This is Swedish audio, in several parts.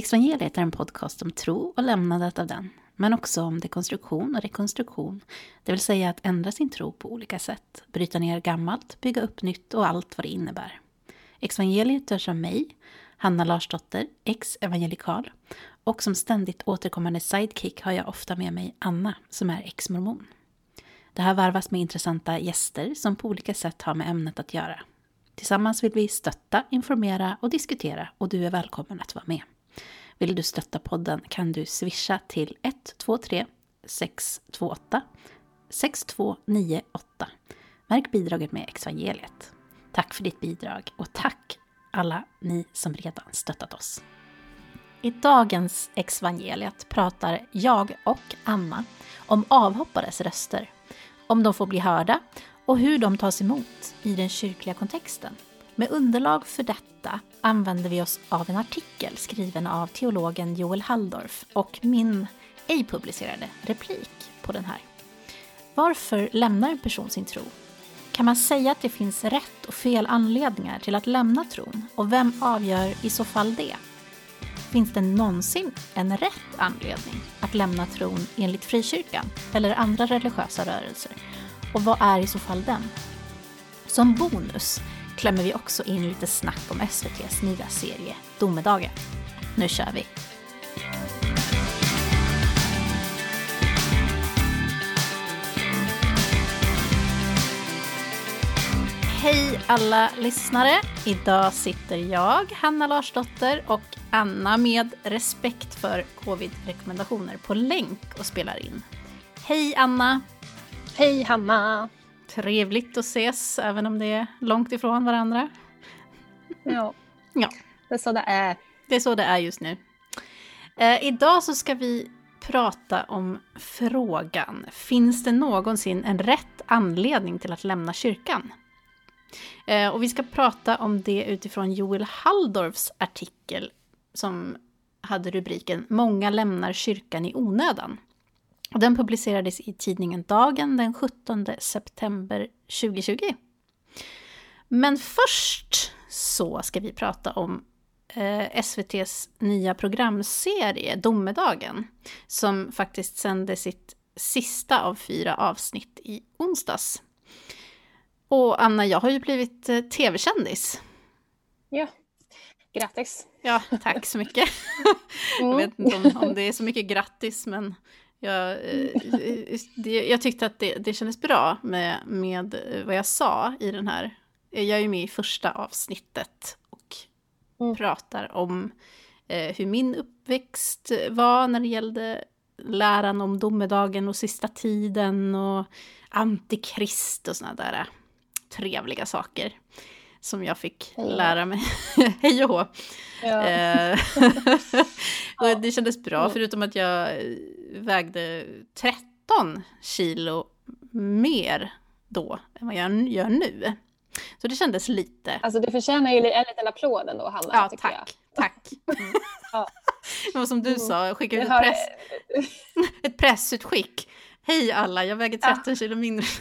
Exvangeliet är en podcast om tro och lämnandet av den, men också om dekonstruktion och rekonstruktion, det vill säga att ändra sin tro på olika sätt, bryta ner gammalt, bygga upp nytt och allt vad det innebär. Exvangeliet görs av mig, Hanna Larsdotter, ex-evangelikal, och som ständigt återkommande sidekick har jag ofta med mig Anna, som är ex-mormon. Det här varvas med intressanta gäster som på olika sätt har med ämnet att göra. Tillsammans vill vi stötta, informera och diskutera och du är välkommen att vara med. Vill du stötta podden kan du swisha till 123 628 6298. Märk bidraget med evangeliet. Tack för ditt bidrag och tack alla ni som redan stöttat oss. I dagens evangeliet pratar jag och Anna om avhoppares röster, om de får bli hörda och hur de tas emot i den kyrkliga kontexten. Med underlag för detta använder vi oss av en artikel skriven av teologen Joel Halldorf och min ej publicerade replik på den här. Varför lämnar en person sin tro? Kan man säga att det finns rätt och fel anledningar till att lämna tron? Och vem avgör i så fall det? Finns det någonsin en rätt anledning att lämna tron enligt frikyrkan eller andra religiösa rörelser? Och vad är i så fall den? Som bonus klämmer vi också in lite snack om SVTs nya serie Domedagen. Nu kör vi! Hej alla lyssnare! Idag sitter jag, Hanna Larsdotter och Anna med respekt för covid-rekommendationer på länk och spelar in. Hej Anna! Hej Hanna! Trevligt att ses, även om det är långt ifrån varandra. Ja, Ja, det är så det är. det är så det är just nu. Eh, idag så ska vi prata om frågan, finns det någonsin en rätt anledning till att lämna kyrkan? Eh, och vi ska prata om det utifrån Joel Halldorfs artikel som hade rubriken Många lämnar kyrkan i onödan. Den publicerades i tidningen Dagen den 17 september 2020. Men först så ska vi prata om eh, SVTs nya programserie Domedagen som faktiskt sände sitt sista av fyra avsnitt i onsdags. Och Anna, jag har ju blivit eh, tv-kändis. Ja, grattis. Ja, tack så mycket. Jag Mm. vet inte om, om det är så mycket grattis, men jag, eh, det, jag tyckte att det, det kändes bra med, med vad jag sa i den här. Jag är ju med i första avsnittet och Mm. pratar om eh, hur min uppväxt var när det gällde läran om domedagen och sista tiden och antikrist och såna där trevliga saker som jag fick lära mig. Hej och hå. Ja. Eh, och det kändes bra, Mm. förutom att jag eh, vägde 13 kilo mer då än vad jag gör nu. Så det kändes lite... Alltså du förtjänar ju en liten applåd ändå Hanna. Ja, tack. Tack. Mm. Ja. Det som du Mm. sa, skicka ut Jag. ett, Jag har, press, ett pressutskick. Hej alla, jag väger 13 kilo mindre.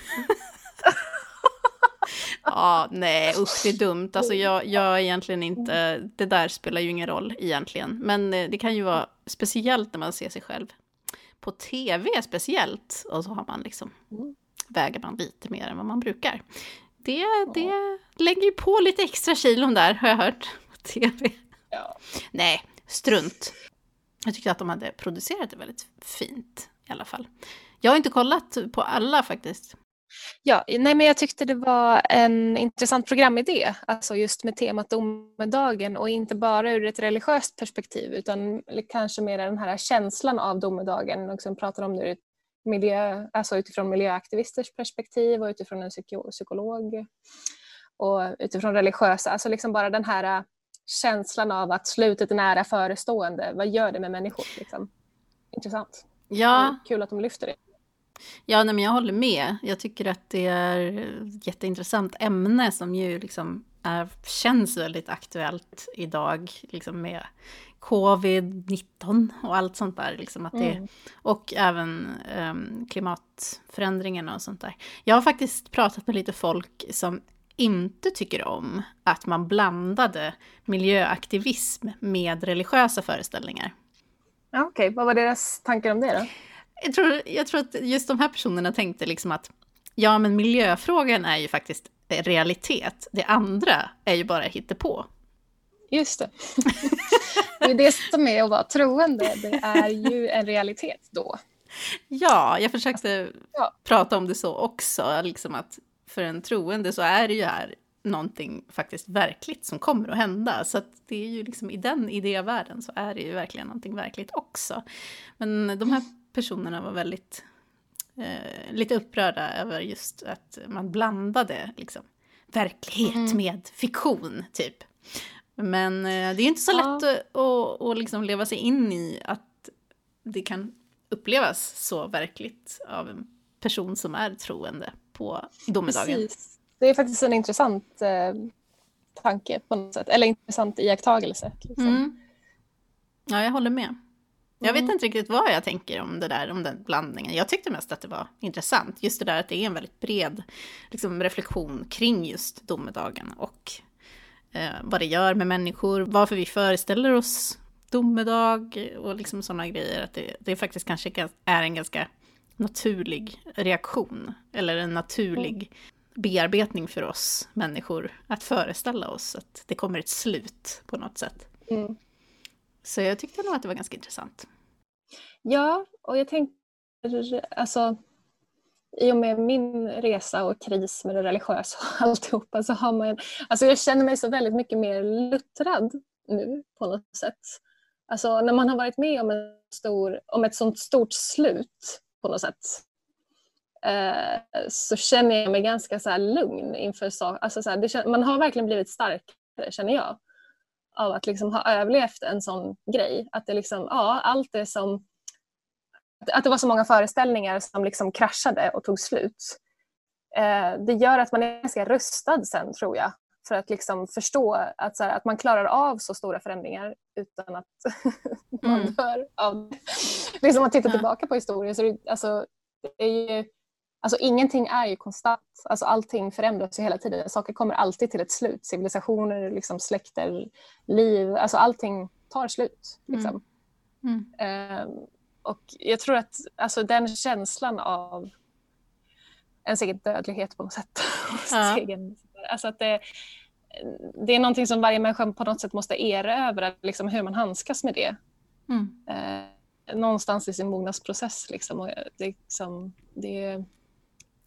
ja, nej usch det är dumt. Alltså jag, jag är egentligen inte, det där spelar ju ingen roll egentligen. Men eh, det kan ju vara speciellt när man ser sig själv på tv speciellt. Och så har man liksom, Mm. väger man lite mer än vad man brukar. Det, det lägger ju på lite extra kilon där har jag hört på tv. ja. Nej, strunt. Jag tyckte att de hade producerat det väldigt fint i alla fall. Jag har inte kollat på alla faktiskt. Ja, nej men jag tyckte det var en intressant programidé. Alltså just med temat domedagen och inte bara ur ett religiöst perspektiv utan kanske mer den här känslan av domedagen och som pratar om det miljö, alltså utifrån miljöaktivisters perspektiv och utifrån en psyko- psykolog och utifrån religiösa, alltså liksom bara den här känslan av att slutet är nära förestående. Vad gör det med människor? Liksom? Intressant. Ja, Kul att de lyfter det. Ja nej, men jag håller med. Jag tycker att det är ett jätteintressant ämne som ju liksom är, känns väldigt aktuellt idag. Liksom med covid-19 och allt sånt där. Liksom att det, Mm. Och även um, klimatförändringarna och sånt där. Jag har faktiskt pratat med lite folk som inte tycker om att man blandade miljöaktivism med religiösa föreställningar. Okej, okay. vad var deras tankar om det då? Jag tror, jag tror att just de här personerna tänkte liksom att ja, men miljöfrågan är ju faktiskt realitet. Det andra är ju bara hittepå. Just det. det är det som är att vara troende. Det är ju en realitet då. Ja, jag försökte ja. prata om det så också. Liksom att för en troende så är det ju här någonting faktiskt verkligt som kommer att hända. Så att det är ju liksom i den idévärlden så är det ju verkligen någonting verkligt också. Men de här personerna var väldigt eh, lite upprörda över just att man blandade liksom, verklighet mm. med fiktion, typ. Men eh, det är inte så ja. lätt att, att, att liksom leva sig in i att det kan upplevas så verkligt av en person som är troende på domedagen. Precis. Det är faktiskt en intressant eh, tanke på något sätt, eller intressant iakttagelse. Liksom. Mm. Ja, jag håller med. Jag vet mm. inte riktigt vad jag tänker om det där, om den blandningen. Jag tyckte mest att det var intressant, just det där att det är en väldigt bred liksom, reflektion kring just domedagen och eh, vad det gör med människor, varför vi föreställer oss domedag och liksom sådana grejer. Att det, det faktiskt kanske är en ganska naturlig reaktion, eller en naturlig mm. bearbetning för oss människor att föreställa oss att det kommer ett slut på något sätt. Mm. Så jag tyckte nog att det var ganska intressant. Ja, och jag tänker, alltså i och med min resa och kris med det religiösa och alltihopa så har man, alltså jag känner mig så väldigt mycket mer luttrad nu på något sätt. Alltså när man har varit med om, en stor, om ett sånt stort slut på något sätt eh, så känner jag mig ganska så lugn inför saker. Alltså man har verkligen blivit starkare känner jag av att liksom ha överlevt en sån grej. Att det liksom, ja, allt det som att det var så många föreställningar som liksom kraschade och tog slut. Eh, det gör att man är ganska rustad sen tror jag för att liksom förstå att, så här, att man klarar av så stora förändringar utan att man mm. dör av det. Liksom om man tittar tillbaka på historien så är det, alltså, det är ju, alltså, ingenting är ju konstant. Alltså, allting förändras ju hela tiden. Saker kommer alltid till ett slut. Civilisationer, liksom, släkter, liv. Alltså, allting tar slut. Liksom. Mm. Mm. Um, och jag tror att alltså, den känslan av ens egen dödlighet på något sätt. Ja. egen, alltså att det, det är någonting som varje människa på något sätt måste erövra, liksom hur man handskas med det. Mm. Eh, någonstans i sin mognadsprocess. Liksom, och det, liksom, det,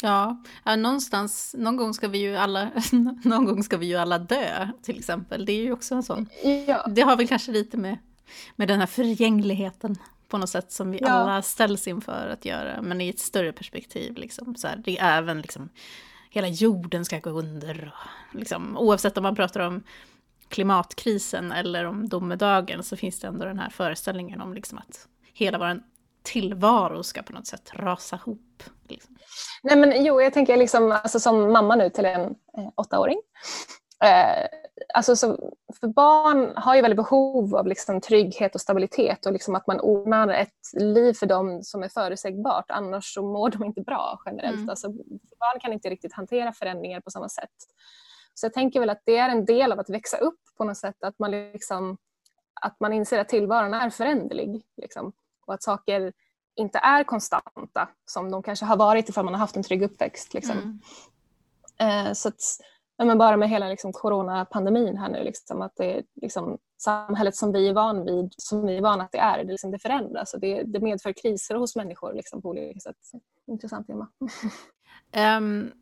Ja, någonstans, någon gång ska vi ju alla, någon gång ska vi ju alla dö till exempel. Det är ju också en sån. Ja. Det har väl kanske lite med, med den här förgängligheten på något sätt som vi ja. alla ställs inför att göra, men i ett större perspektiv. Liksom, så här, det är även liksom, hela jorden ska gå under. Liksom, oavsett om man pratar om klimatkrisen eller om domedagen så finns det ändå den här föreställningen om liksom att hela vår tillvaro ska på något sätt rasa ihop. Liksom. Nej men jo, jag tänker liksom, alltså, som mamma nu till en eh, åttaåring Eh, alltså så, för barn har ju väldigt behov av liksom trygghet och stabilitet och liksom att man ordnar ett liv för dem som är förutsägbart. Annars så mår de inte bra generellt. Mm. Alltså, barn kan inte riktigt hantera förändringar på samma sätt. Så jag tänker väl att det är en del av att växa upp på något sätt. Att man, liksom, att man inser att tillvaron är föränderlig. Liksom, och att saker inte är konstanta som de kanske har varit ifall man har haft en trygg uppväxt. Liksom. Mm. Eh, så att, ja, men bara med hela liksom, coronapandemin här nu, liksom, att det liksom, samhället som vi är van vid, som vi är vana att det är, det, liksom, det förändras och det, det medför kriser hos människor liksom, på olika sätt. Intressant tema. Um,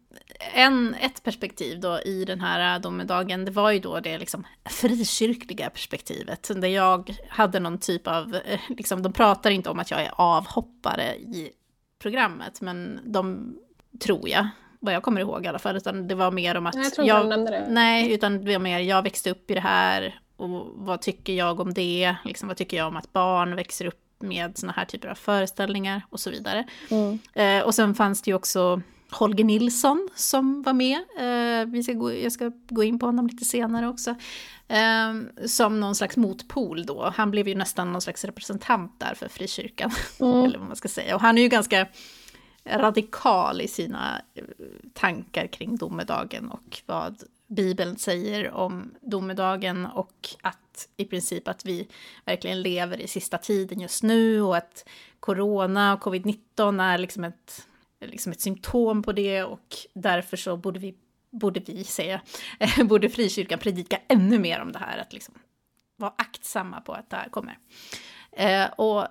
en, ett perspektiv då i den här domedagen, det var ju då det liksom frikyrkliga perspektivet. Där jag hade någon typ av, eh, liksom, de pratar inte om att jag är avhoppare i programmet, men de tror jag vad jag kommer ihåg i alla fall, utan det var mer om att... Nej, jag tror inte jag, de nämnde det. Nej, utan det var mer, jag växte upp i det här, och vad tycker jag om det? Liksom, vad tycker jag om att barn växer upp med såna här typer av föreställningar och så vidare. Mm. Eh, och sen fanns det ju också Holger Nilsson som var med. Eh, vi ska gå, jag ska gå in på honom lite senare också. Eh, som någon slags motpol då. Han blev ju nästan någon slags representant där för frikyrkan. Mm. eller vad man ska säga. Och han är ju ganska radikal i sina eh, tankar kring domedagen och vad Bibeln säger om domedagen och att i princip att vi verkligen lever i sista tiden just nu och att corona och covid-19 är liksom ett, liksom ett symptom på det och därför så borde vi, borde vi säga, borde frikyrkan predika ännu mer om det här, att liksom vara aktsamma på att det här kommer. Eh, och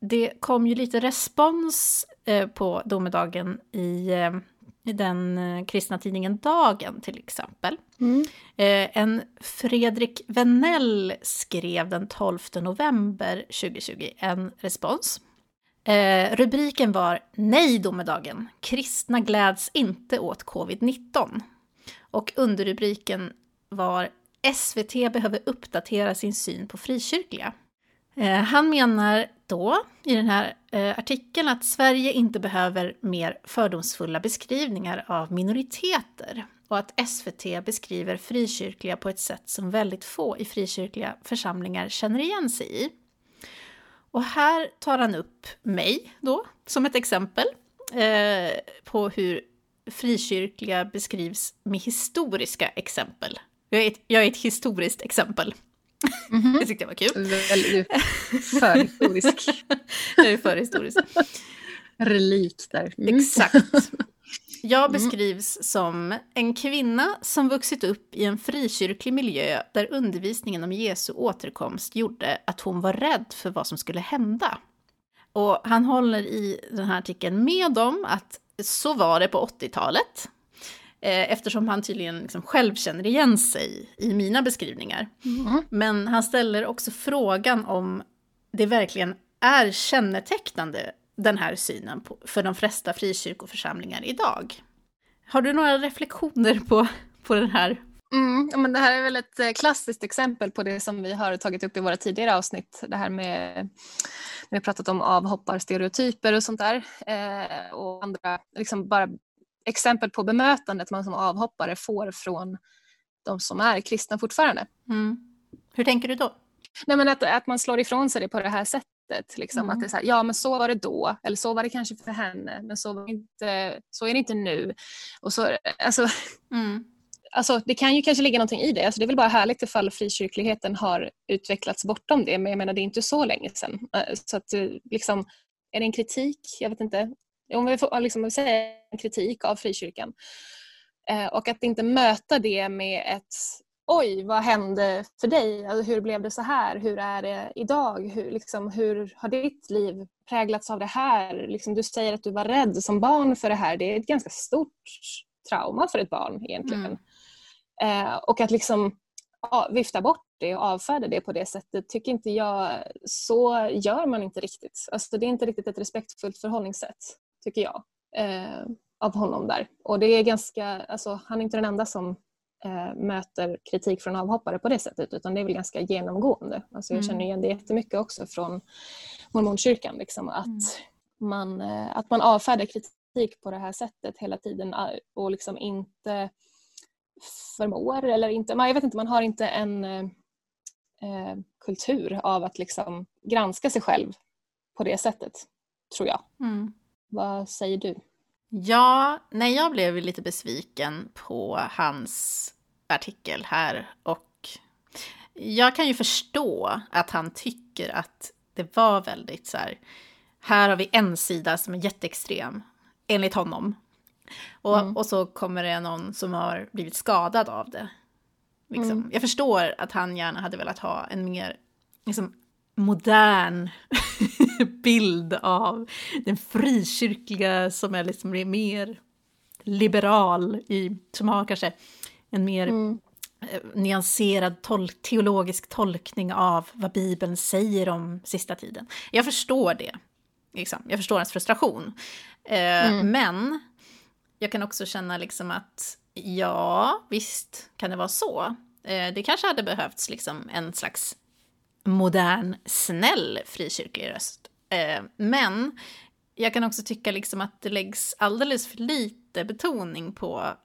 det kom ju lite respons eh, på domedagen i, eh, i den eh, kristna tidningen Dagen till exempel. Mm. Eh, en Fredrik Venell skrev den 12 november 2020 en respons. Eh, rubriken var Nej domedagen, kristna gläds inte åt covid-19. Och underrubriken var SVT behöver uppdatera sin syn på frikyrkliga. Eh, han menar då i den här eh, artikeln att Sverige inte behöver mer fördomsfulla beskrivningar av minoriteter och att SVT beskriver frikyrkliga på ett sätt som väldigt få i frikyrkliga församlingar känner igen sig i. Och här tar han upp mig då som ett exempel eh, på hur frikyrkliga beskrivs med historiska exempel. Jag är ett, jag är ett historiskt exempel. Mm -hmm. Det tyckte jag var kul. Väldigt för historisk. jag är för historisk. Relik där. Mm. Exakt. Jag mm. beskrivs som en kvinna som vuxit upp i en frikyrklig miljö där undervisningen om Jesu återkomst gjorde att hon var rädd för vad som skulle hända. Och han håller i den här artikeln med om att så var det på 80-talet. Eh, eftersom han tydligen liksom själv känner igen sig i mina beskrivningar. Mm. Men han ställer också frågan om det verkligen är kännetecknande den här synen på, för de flesta frikyrkoförsamlingar idag. Har du några reflektioner på, på den här? Mm, men det här är väl ett eh, klassiskt exempel på det som vi har tagit upp i våra tidigare avsnitt. Det här med, vi har pratat om avhopparstereotyper och sånt där. Eh, och andra, liksom bara exempel på bemötandet man som avhoppare får från de som är kristna fortfarande. Mm. Hur tänker du då? Nej, men att, att man slår ifrån sig det på det här sättet. Liksom, mm. Att det är så här, ja men så var det då, eller så var det kanske för henne, men så, var inte, så är det inte nu. Och så, alltså, mm. alltså, det kan ju kanske ligga någonting i det. Alltså, det är väl bara härligt ifall frikyrkligheten har utvecklats bortom det, men jag menar det är inte så länge sedan. Eh, så att, eh, liksom, är det en kritik? Jag vet inte om vi får liksom, säga en kritik av frikyrkan. Eh, och att inte möta det med ett Oj, vad hände för dig? Alltså, hur blev det så här? Hur är det idag? Hur, liksom, hur har ditt liv präglats av det här? Liksom, du säger att du var rädd som barn för det här. Det är ett ganska stort trauma för ett barn egentligen. Mm. Eh, och att liksom vifta bort det och avfärda det på det sättet tycker inte jag, så gör man inte riktigt. Alltså, det är inte riktigt ett respektfullt förhållningssätt tycker jag, eh, av honom där. Och det är ganska, alltså, han är inte den enda som möter kritik från avhoppare på det sättet utan det är väl ganska genomgående. Alltså, jag mm. känner igen det jättemycket också från mormonkyrkan. Liksom, att, mm. man, eh, att man avfärdar kritik på det här sättet hela tiden eh, och liksom inte förmår eller inte, jag vet inte, man har inte en eh, eh, kultur av att liksom granska sig själv på det sättet, tror jag. Mm. Vad säger du? Ja, nej, jag blev lite besviken på hans artikel här och jag kan ju förstå att han tycker att det var väldigt så här, här har vi en sida som är jätteextrem, enligt honom. Och, mm. och så kommer det någon som har blivit skadad av det. Liksom. Mm. Jag förstår att han gärna hade velat ha en mer liksom, modern bild av den frikyrkliga som är liksom mer liberal, i, som har kanske en mer mm. Eh, nyanserad tol teologisk tolkning av vad Bibeln säger om sista tiden. Jag förstår det. Liksom. Jag förstår hans frustration. Eh, mm. Men jag kan också känna liksom att ja, visst kan det vara så. Eh, det kanske hade behövts liksom en slags modern, snäll frikyrklig röst. Eh, men jag kan också tycka liksom att det läggs alldeles för lite betoning på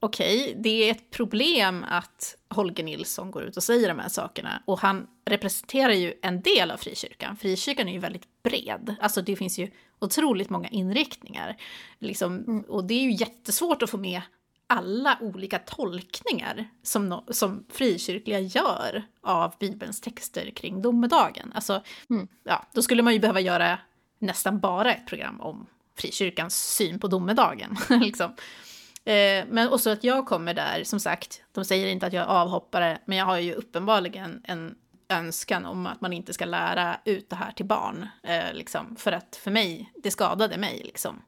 okej, okay, det är ett problem att Holger Nilsson går ut och säger de här sakerna. Och han representerar ju en del av frikyrkan. Frikyrkan är ju väldigt bred. Alltså det finns ju otroligt många inriktningar. Liksom, mm. Och det är ju jättesvårt att få med alla olika tolkningar som, no som frikyrkliga gör av Bibelns texter kring domedagen. Alltså, mm. ja, då skulle man ju behöva göra nästan bara ett program om frikyrkans syn på domedagen. liksom. eh, men också att jag kommer där, som sagt, de säger inte att jag är avhoppare, men jag har ju uppenbarligen en önskan om att man inte ska lära ut det här till barn. Eh, liksom, för att för mig, det skadade mig. Liksom.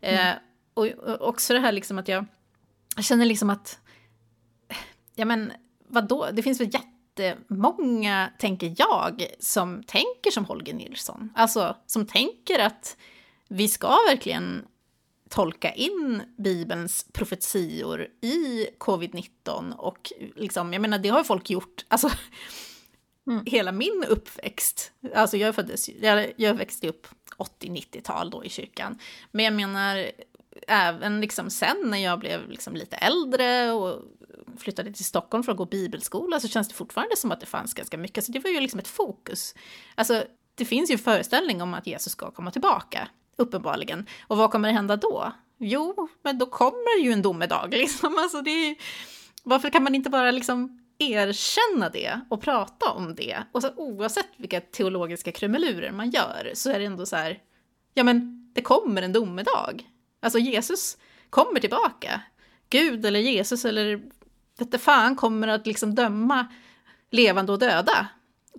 Eh, mm. och, och, också det här liksom att jag, jag känner liksom att, ja men vadå, det finns väl jättemånga, tänker jag, som tänker som Holger Nilsson. Alltså som tänker att vi ska verkligen tolka in Bibelns profetior i covid-19 och liksom, jag menar det har folk gjort, alltså mm. hela min uppväxt, alltså jag föddes, jag, jag växte upp 80-90-tal då i kyrkan, men jag menar även liksom sen när jag blev liksom lite äldre och flyttade till Stockholm för att gå bibelskola så känns det fortfarande som att det fanns ganska mycket, så det var ju liksom ett fokus. Alltså det finns ju en föreställning om att Jesus ska komma tillbaka uppenbarligen. Och vad kommer hända då? Jo, men då kommer ju en domedag. Liksom. Alltså det är, varför kan man inte bara liksom erkänna det och prata om det? Och så, oavsett vilka teologiska krumelurer man gör så är det ändå så här, ja men det kommer en domedag. Alltså Jesus kommer tillbaka. Gud eller Jesus eller vete fan kommer att liksom döma levande och döda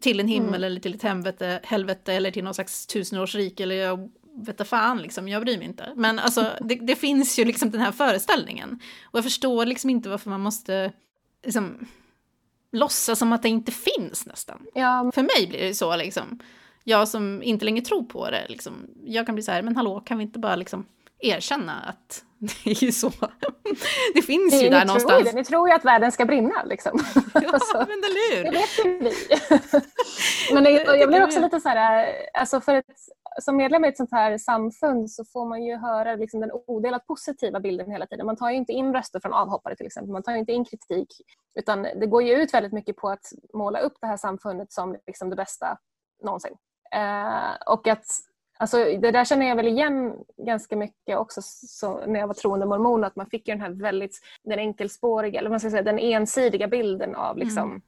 till en himmel mm. eller till ett helvete, helvete eller till någon slags tusenårsrike eller jag vete fan, liksom, jag bryr mig inte. Men alltså, det, det, finns ju liksom den här föreställningen. Och jag förstår liksom inte varför man måste liksom, låtsas som att det inte finns nästan. Ja. För mig blir det så liksom. Jag som inte längre tror på det, liksom, jag kan bli så här, men hallå, kan vi inte bara liksom erkänna att det är ju så. Det finns ju ni, där ni någonstans. Tror, ni tror ju att världen ska brinna liksom. Ja, alltså, men eller hur? Det vet ju vi. men det, jag blir också lite så här, alltså för ett, som medlem i ett sånt här samfund så får man ju höra liksom den odelat positiva bilden hela tiden. Man tar ju inte in röster från avhoppare till exempel, man tar inte in kritik. Utan det går ju ut väldigt mycket på att måla upp det här samfundet som liksom det bästa någonsin. Eh, och att Alltså, det där känner jag väl igen ganska mycket också så, när jag var troende mormon att man fick den här väldigt den enkelspåriga, eller man ska säga den ensidiga bilden av liksom, mm.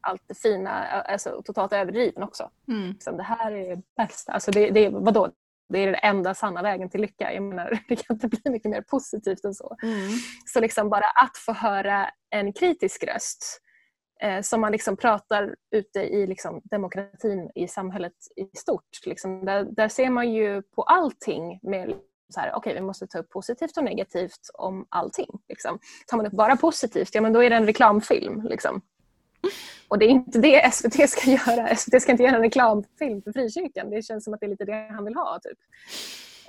allt det fina, alltså totalt överdriven också. Mm. Liksom, det här är bäst. Alltså det, det, vadå? Det är den enda sanna vägen till lycka. Jag menar, det kan inte bli mycket mer positivt än så. Mm. Så liksom bara att få höra en kritisk röst eh, som man liksom pratar ute i liksom demokratin i samhället i stort. Liksom. Där, där ser man ju på allting med så här, okay, vi måste ta upp positivt och negativt om allting. Liksom. Tar man upp bara positivt, ja men då är det en reklamfilm. Liksom. Och det är inte det SVT ska göra. SVT ska inte göra en reklamfilm för frikyrkan. Det känns som att det är lite det han vill ha. Typ.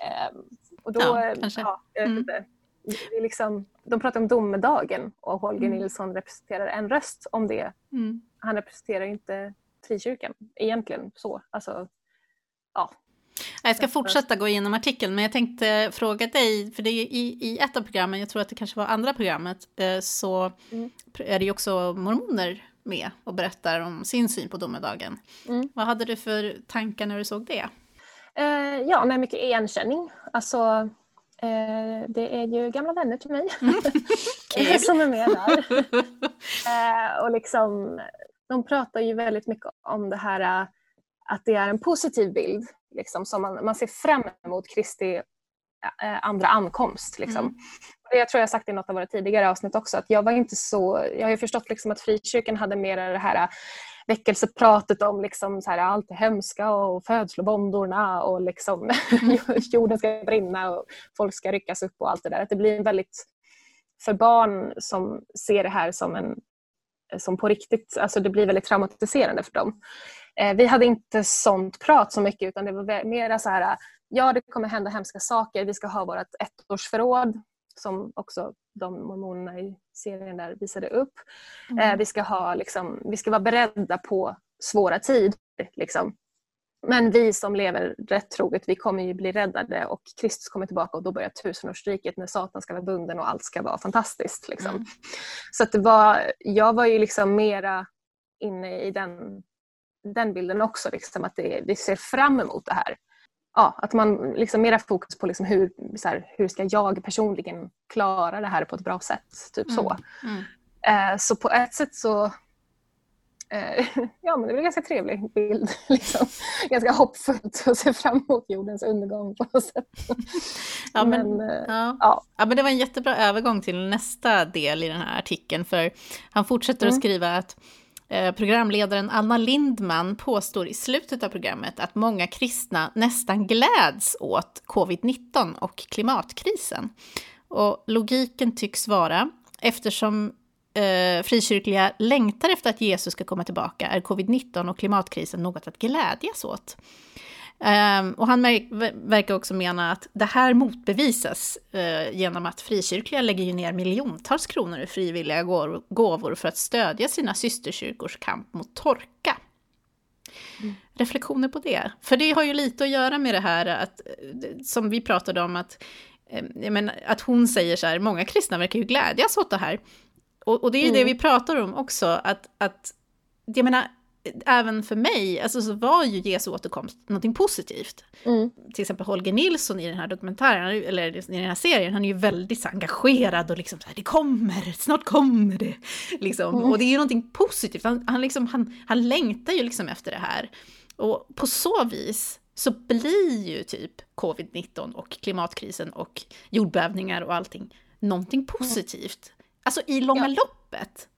Eh, och då, ja, kanske. Ja, mm det är liksom, de pratar om domedagen och Holger mm. Nilsson representerar en röst om det. Mm. Han representerar inte frikyrkan egentligen. så. Alltså, ja. Jag ska fortsätta gå igenom artikeln, men jag tänkte fråga dig, för det är i, i ett av programmen, jag tror att det kanske var andra programmet, eh, så mm. är det ju också mormoner med och berättar om sin syn på domedagen. Mm. Vad hade du för tankar när du såg det? Eh, ja, med mycket igenkänning. Alltså, Eh, det är ju gamla vänner till mig mm. som är med där. Eh, och liksom, de pratar ju väldigt mycket om det här eh, att det är en positiv bild. Liksom, som man, man ser fram emot Kristi andra ankomst. Liksom. Mm. Jag tror jag sagt i något av våra tidigare avsnitt också att jag var inte så, jag har ju förstått liksom att frikyrkan hade mer det här väckelsepratet om liksom så här, allt det hemska och födslovåndorna och liksom jorden ska brinna och folk ska ryckas upp och allt det där. Att det blir en väldigt, för barn som ser det här som en som på riktigt, alltså det blir väldigt traumatiserande för dem. Eh, vi hade inte sånt prat så mycket utan det var mer så här, ja det kommer hända hemska saker, vi ska ha vårt ettårsförråd som också de mormonerna i serien där visade upp. Mm. Eh, vi, ska ha, liksom, vi ska vara beredda på svåra tider. Liksom. Men vi som lever rätt troget, vi kommer ju bli räddade och Kristus kommer tillbaka och då börjar tusenårsriket när Satan ska vara bunden och allt ska vara fantastiskt. Liksom. Mm. Så det var, jag var ju liksom mera inne i den, den bilden också, liksom, att det, vi ser fram emot det här. Ja, att man liksom mera fokus på liksom hur, så här, hur ska jag personligen klara det här på ett bra sätt. Typ mm. så. Mm. Eh, så på ett sätt så Eh, ja, men det är en ganska trevlig bild. Liksom. Ganska hoppfullt att se fram emot jordens undergång på något sätt. Ja, men, men eh, ja. Ja. ja. men det var en jättebra övergång till nästa del i den här artikeln. För han fortsätter mm. att skriva att Eh, programledaren Anna Lindman påstår i slutet av programmet att många kristna nästan gläds åt covid-19 och klimatkrisen. Och logiken tycks vara, eftersom eh, frikyrkliga längtar efter att Jesus ska komma tillbaka är covid-19 och klimatkrisen något att glädjas åt. Um, och han verkar också mena att det här motbevisas uh, genom att frikyrkliga lägger ju ner miljontals kronor i frivilliga gåvor för att stödja sina systerkyrkors kamp mot torka. Mm. Reflektioner på det? För det har ju lite att göra med det här att, som vi pratade om, att, eh, menar, att hon säger så här, många kristna verkar ju glädjas åt det här. Och, och det är ju mm. det vi pratar om också, att, att jag menar, även för mig, alltså så var ju Jesu återkomst någonting positivt. Mm. Till exempel Holger Nilsson i den här dokumentären, eller i den här serien, han är ju väldigt så engagerad och liksom så här, det kommer, snart kommer det. Liksom. Mm. Och det är ju någonting positivt, han, han, liksom, han, han längtar ju liksom efter det här. Och på så vis så blir ju typ covid-19 och klimatkrisen och jordbävningar och allting någonting mm. positivt. Alltså i långa ja. loppet.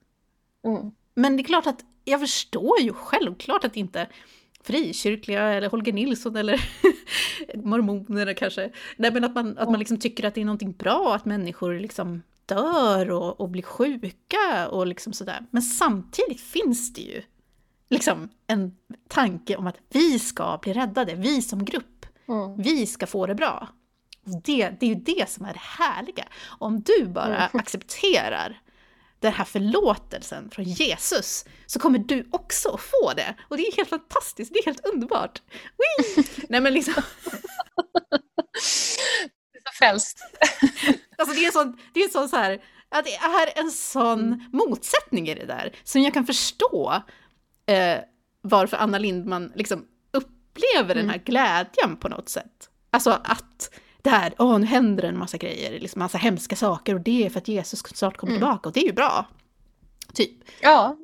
Mm. Men det är klart att jag förstår ju självklart att inte frikyrkliga eller Holger Nilsson eller mormoner kanske. Nej, men att man, att man liksom tycker att det är någonting bra att människor liksom dör och, och blir sjuka och liksom sådär. Men samtidigt finns det ju liksom en tanke om att vi ska bli räddade, vi som grupp. Mm. Vi ska få det bra. Det, det är ju det som är det härliga. Om du bara mm. accepterar den här förlåtelsen från Jesus så kommer du också få det. Och det är helt fantastiskt, det är helt underbart. Wee! Nej men liksom... Du är så frälst. Alltså det är en sån, det är en sån så här, att det är en sån mm. motsättning i det där som jag kan förstå eh, varför Anna Lindman liksom upplever mm. den här glädjen på något sätt. Alltså att där, åh nu händer en massa grejer, liksom massa hemska saker och det är för att Jesus snart kommer mm. tillbaka och det är ju bra. Typ. Ja.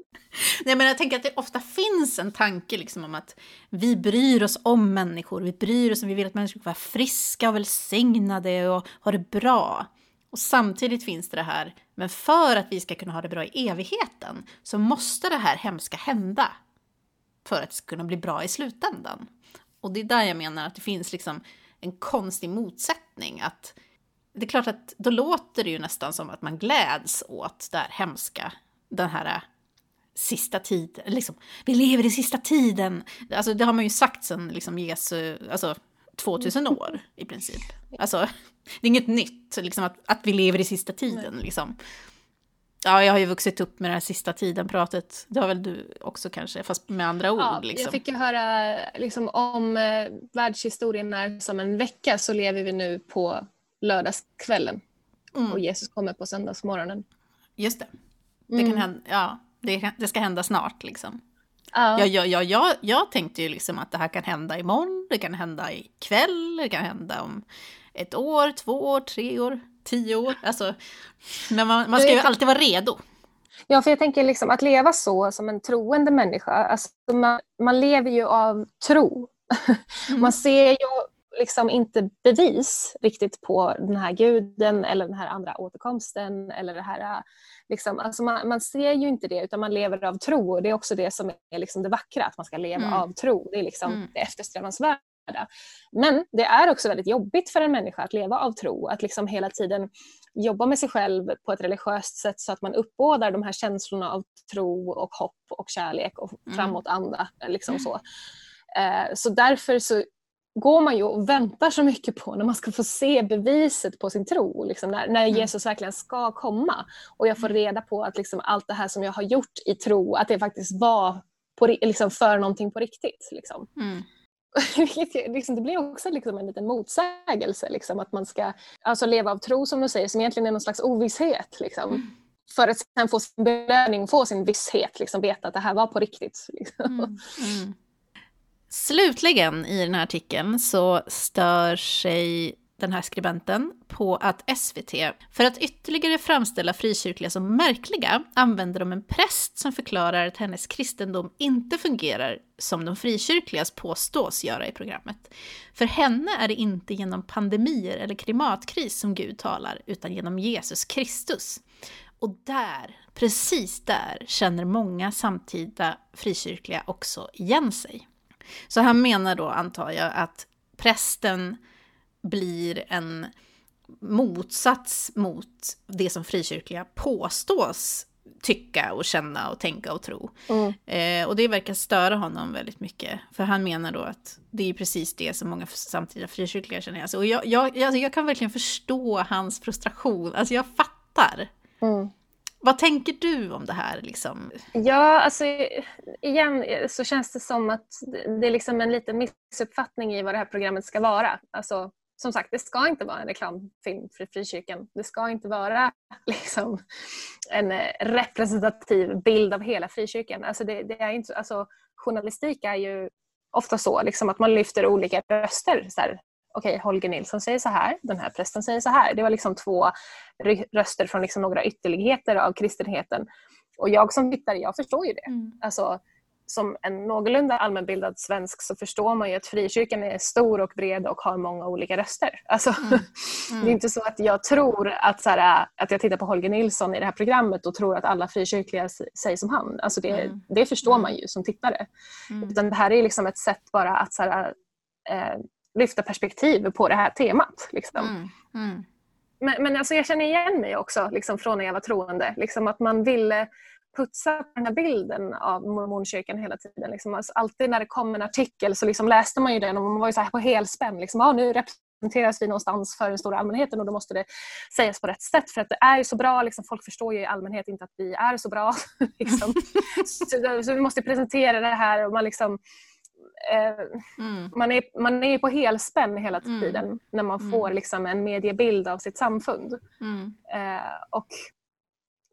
Nej, men jag tänker att det ofta finns en tanke liksom om att vi bryr oss om människor, vi bryr oss om, vi vill att människor ska vara friska och välsignade och ha det bra. Och samtidigt finns det det här, men för att vi ska kunna ha det bra i evigheten så måste det här hemska hända för att det ska kunna bli bra i slutändan. Och det är där jag menar att det finns liksom en konstig motsättning. Att det är klart att då låter det ju nästan som att man gläds åt det här hemska, den här äh, sista tiden, liksom, vi lever i sista tiden. Alltså det har man ju sagt sedan liksom Jesu, alltså 2000 år i princip. Alltså det är inget nytt, liksom att, att vi lever i sista tiden liksom. Ja, jag har ju vuxit upp med det här sista tiden-pratet. Det har väl du också kanske, fast med andra ord. Ja, liksom. Jag fick ju höra liksom, om eh, världshistorien är som en vecka så lever vi nu på lördagskvällen. Mm. Och Jesus kommer på söndagsmorgonen. Just det. Det, kan mm. hända, ja, det, det, ska hända snart liksom. Ja. Ja, ja, ja, jag, jag tänkte ju liksom att det här kan hända imorgon, det kan hända ikväll, det kan hända om ett år, två år, tre år tio år. Alltså, men man, man ska ju alltid vara redo. Ja, för jag tänker liksom att leva så som en troende människa, alltså man, man lever ju av tro. Mm. Man ser ju liksom inte bevis riktigt på den här guden eller den här andra återkomsten. Eller det här, liksom, alltså man, man ser ju inte det utan man lever av tro och det är också det som är liksom det vackra, att man ska leva mm. av tro. Det är liksom mm. det eftersträvansvärda. Men det är också väldigt jobbigt för en människa att leva av tro, att liksom hela tiden jobba med sig själv på ett religiöst sätt så att man uppbådar de här känslorna av tro och hopp och kärlek och mm. framåtanda. Liksom så. Eh, så därför så går man ju och väntar så mycket på när man ska få se beviset på sin tro, liksom när, när mm. Jesus verkligen ska komma. Och jag får mm. reda på att liksom allt det här som jag har gjort i tro, att det faktiskt var på, liksom för någonting på riktigt. Liksom. Mm. liksom, det blir också liksom en liten motsägelse, liksom, att man ska alltså, leva av tro som du säger, som egentligen är någon slags ovisshet. Liksom. Mm. För att sen få sin belöning, få sin visshet, liksom, veta att det här var på riktigt. Liksom. Mm. Mm. Slutligen i den här artikeln så stör sig den här skribenten på att SVT, för att ytterligare framställa frikyrkliga som märkliga, använder de en präst som förklarar att hennes kristendom inte fungerar som de frikyrkligas påstås göra i programmet. För henne är det inte genom pandemier eller klimatkris som Gud talar, utan genom Jesus Kristus. Och där, precis där, känner många samtida frikyrkliga också igen sig. Så han menar då, antar jag, att prästen blir en motsats mot det som frikyrkliga påstås tycka och känna och tänka och tro. Mm. Eh, och det verkar störa honom väldigt mycket. För han menar då att det är precis det som många samtida frikyrkliga känner. Alltså, och jag, jag, alltså jag kan verkligen förstå hans frustration. Alltså jag fattar. Mm. Vad tänker du om det här? Liksom? Ja, alltså igen så känns det som att det är liksom en liten missuppfattning i vad det här programmet ska vara. Alltså, som sagt, det ska inte vara en reklamfilm för frikyrkan. Det ska inte vara liksom, en representativ bild av hela frikyrkan. Alltså, det, det är inte, alltså, journalistik är ju ofta så liksom, att man lyfter olika röster. Så här, okej, Holger Nilsson säger så här, den här prästen säger så här. Det var liksom två röster från liksom några ytterligheter av kristenheten. Och jag som tittare, jag förstår ju det. Mm. Alltså, som en någorlunda allmänbildad svensk så förstår man ju att frikyrkan är stor och bred och har många olika röster. Alltså, mm. Mm. det är inte så att jag tror att, så här, att jag tittar på Holger Nilsson i det här programmet och tror att alla frikyrkliga säger som han. Alltså det, mm. det förstår man ju som tittare. Mm. Utan det här är liksom ett sätt bara att så här, eh, lyfta perspektiv på det här temat. Liksom. Mm, mm. Men, men alltså jag känner igen mig också liksom, från när jag var troende. Liksom, att man ville putsa på den här bilden av mormonkyrkan hela tiden. Liksom. Alltså, alltid när det kom en artikel så liksom läste man ju den och man var ju så på helspänn. Liksom, ah, nu representeras vi någonstans för den stora allmänheten och då måste det sägas på rätt sätt. För att det är ju så bra, liksom, folk förstår ju i allmänhet inte att vi är så bra. liksom. så, så, vi måste presentera det här och man liksom Eh, mm. man, är, man är på helspänn hela mm. tiden mm. när man får mm. liksom, en mediebild av sitt samfund. Mm. Eh, och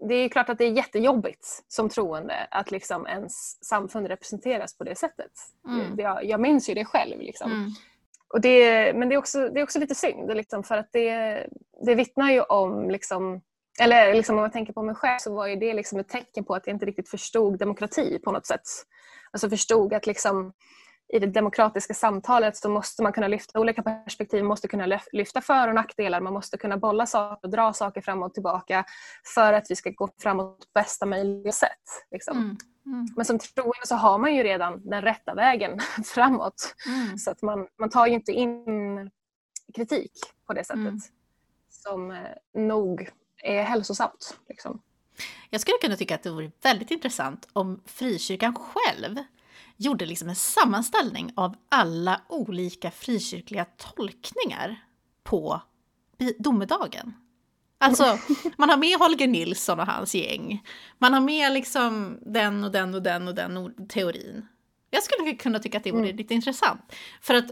det är klart att det är jättejobbigt som troende att liksom ens samfund representeras på det sättet. Mm. Jag, jag minns ju det själv. Liksom. Och det, men det är, också, det är också lite synd liksom, för att det, det vittnar ju om liksom, eller liksom om jag tänker på mig själv så var ju det liksom ett tecken på att jag inte riktigt förstod demokrati på något sätt. Alltså förstod att liksom, i det demokratiska samtalet så måste man kunna lyfta olika perspektiv, måste kunna lyfta för och nackdelar, man måste kunna bolla saker och dra saker fram och tillbaka för att vi ska gå framåt på bästa möjliga sätt. Liksom. Mm. Mm. Men som troende så har man ju redan den rätta vägen framåt. Mm. Så att man, man tar ju inte in kritik på det sättet mm. som eh, nog är hälsosamt. Liksom. Jag skulle kunna tycka att det vore väldigt intressant om frikyrkan själv gjorde liksom en sammanställning av alla olika frikyrkliga tolkningar på domedagen. Alltså, man har med Holger Nilsson och hans gäng. Man har med liksom den och den och den och den teorin. Jag skulle kunna tycka att det vore mm. lite intressant. För att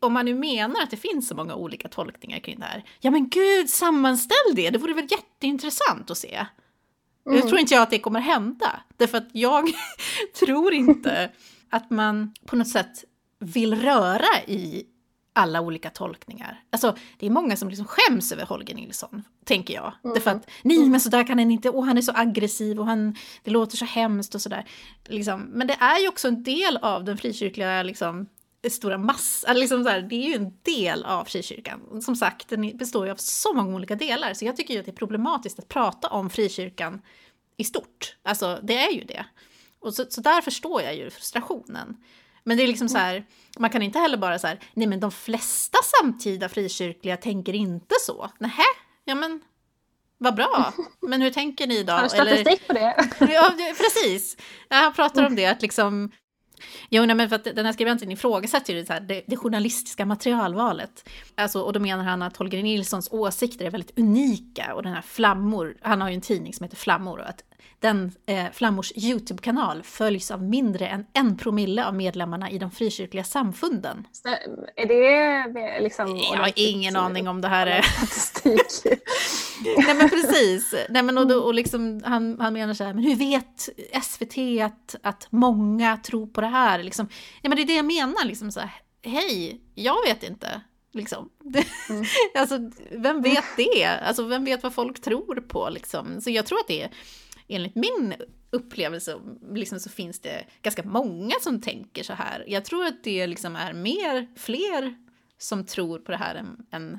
om man nu menar att det finns så många olika tolkningar kring det här, ja men gud, sammanställ det! Det vore väl jätteintressant att se. Mm. Nu tror inte jag att det kommer hända, därför att jag tror inte att man på något sätt vill röra i alla olika tolkningar. Alltså, det är många som liksom skäms över Holger Nilsson, tänker jag. Mm. Därför att, nej men så där kan han inte, och han är så aggressiv och han, det låter så hemskt och sådär. Liksom. Men det är ju också en del av den frikyrkliga liksom, stora massan, liksom det är ju en del av frikyrkan. Som sagt, den består ju av så många olika delar, så jag tycker ju att det är problematiskt att prata om frikyrkan i stort. Alltså, det är ju det. Och så, så där förstår jag ju frustrationen. Men det är liksom så här, man kan inte heller bara så här, nej men de flesta samtida frikyrkliga tänker inte så. Nähä, ja men vad bra. Men hur tänker ni då? Har du statistik på det? Ja, precis. Jag pratar om det, att liksom Jo, nej, men för att den här skribenten ifrågasätter ju det, här, det, det journalistiska materialvalet. Alltså, och då menar han att Holger Nilssons åsikter är väldigt unika och den här Flammor, han har ju en tidning som heter Flammor och att den eh, Flammors YouTube-kanal följs av mindre än en promille av medlemmarna i de frikyrkliga samfunden. Är det liksom... Jag har ingen aning om det här är... Statistik. Nej men precis. Nej, men och, då, och liksom, han, han menar så här, men hur vet SVT att, att många tror på det här? Liksom, ja, men det är det jag menar, liksom så här, hej, jag vet inte. Liksom. Mm. alltså, vem vet det? Alltså, vem vet vad folk tror på? Liksom? Så jag tror att det är, enligt min upplevelse, liksom, så finns det ganska många som tänker så här. Jag tror att det liksom är mer, fler som tror på det här än, än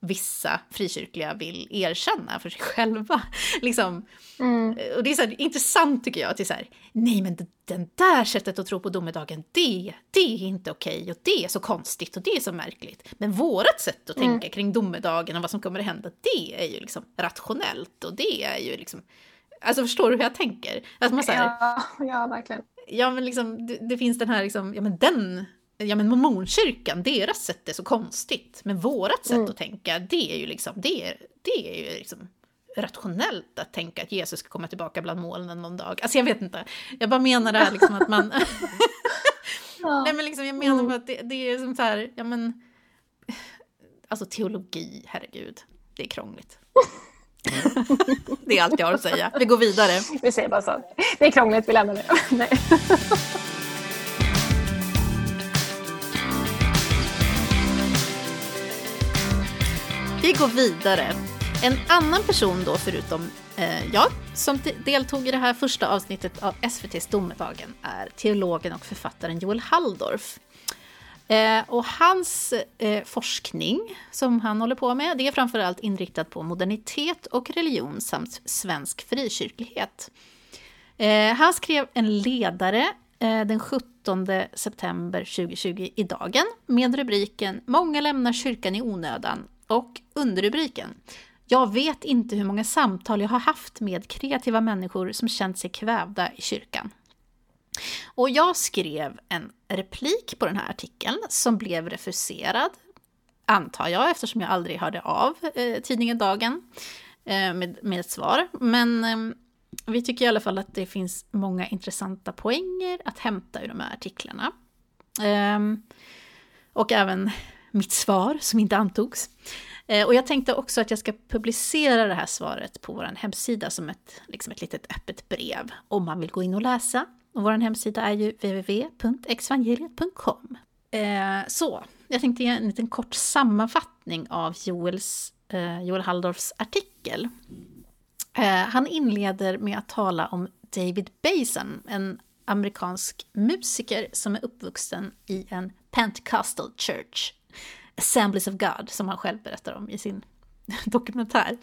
vissa frikyrkliga vill erkänna för sig själva. liksom. Mm. Och det är så här, intressant tycker jag, att det är så här, nej men den där sättet att tro på domedagen, det, det är inte okej okay, och det är så konstigt och det är så märkligt. Men vårat sätt att mm. tänka kring domedagen och vad som kommer att hända, det är ju liksom rationellt och det är ju liksom Alltså förstår du hur jag tänker? Alltså man, så här, ja, ja, verkligen. Ja, men liksom, det, det, finns den här, liksom, ja men den ja men mormonkyrkan, deras sätt är så konstigt. Men vårat sätt mm. att tänka, det är ju liksom, det är, det är ju liksom rationellt att tänka att Jesus ska komma tillbaka bland molnen någon dag. Alltså jag vet inte, jag bara menar det här liksom att man... ja. Nej men liksom jag menar mm. att det, det, är som så här, ja men... Alltså teologi, herregud, det är krångligt. det är allt jag har att säga. Vi går vidare. Vi säger bara så. Det är krångligt, vi lämnar det. Nej. Vi går vidare. En annan person då, förutom eh, jag, som deltog i det här första avsnittet av SVTs Domedagen är teologen och författaren Joel Halldorf. Eh, och hans eh, forskning som han håller på med, det är framförallt inriktat på modernitet och religion samt svensk frikyrklighet. Eh, han skrev en ledare eh, den 17 september 2020 i Dagen med rubriken “Många lämnar kyrkan i onödan” Och underrubriken Jag vet inte hur många samtal jag har haft med kreativa människor som känt sig kvävda i kyrkan. Och jag skrev en replik på den här artikeln som blev refuserad, antar jag, eftersom jag aldrig hörde av eh, tidningen Dagen eh, med, med ett svar. Men eh, vi tycker i alla fall att det finns många intressanta poänger att hämta ur de här artiklarna. Ehm, och även mitt svar som inte antogs. Eh, och jag tänkte också att jag ska publicera det här svaret på vår hemsida som ett, liksom ett litet öppet brev om man vill gå in och läsa. Och vår hemsida är ju www.exvangeliet.com. Eh, så, jag tänkte ge en liten kort sammanfattning av Joels, eh, Joel Halldorfs artikel. Eh, han inleder med att tala om David Basen, en amerikansk musiker som är uppvuxen i en Pentecostal Church Assemblies of God, som han själv berättar om i sin dokumentär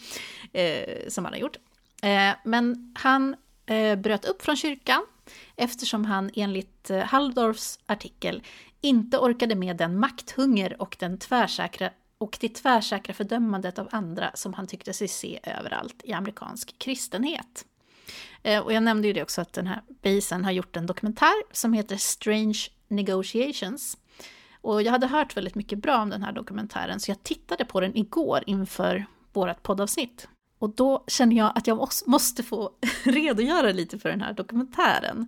eh, som han har gjort. Eh, men han Eh, bröt upp från kyrkan eftersom han enligt eh, Halldorfs artikel inte orkade med den makthunger och, den tvärsäkra, och det tvärsäkra fördömandet av andra som han tyckte sig se överallt i amerikansk kristenhet. Eh, och jag nämnde ju det också att den här Basen har gjort en dokumentär som heter Strange Negotiations och jag hade hört väldigt mycket bra om den här dokumentären så jag tittade på den igår inför vårt poddavsnitt. Och då känner jag att jag måste få redogöra lite för den här dokumentären.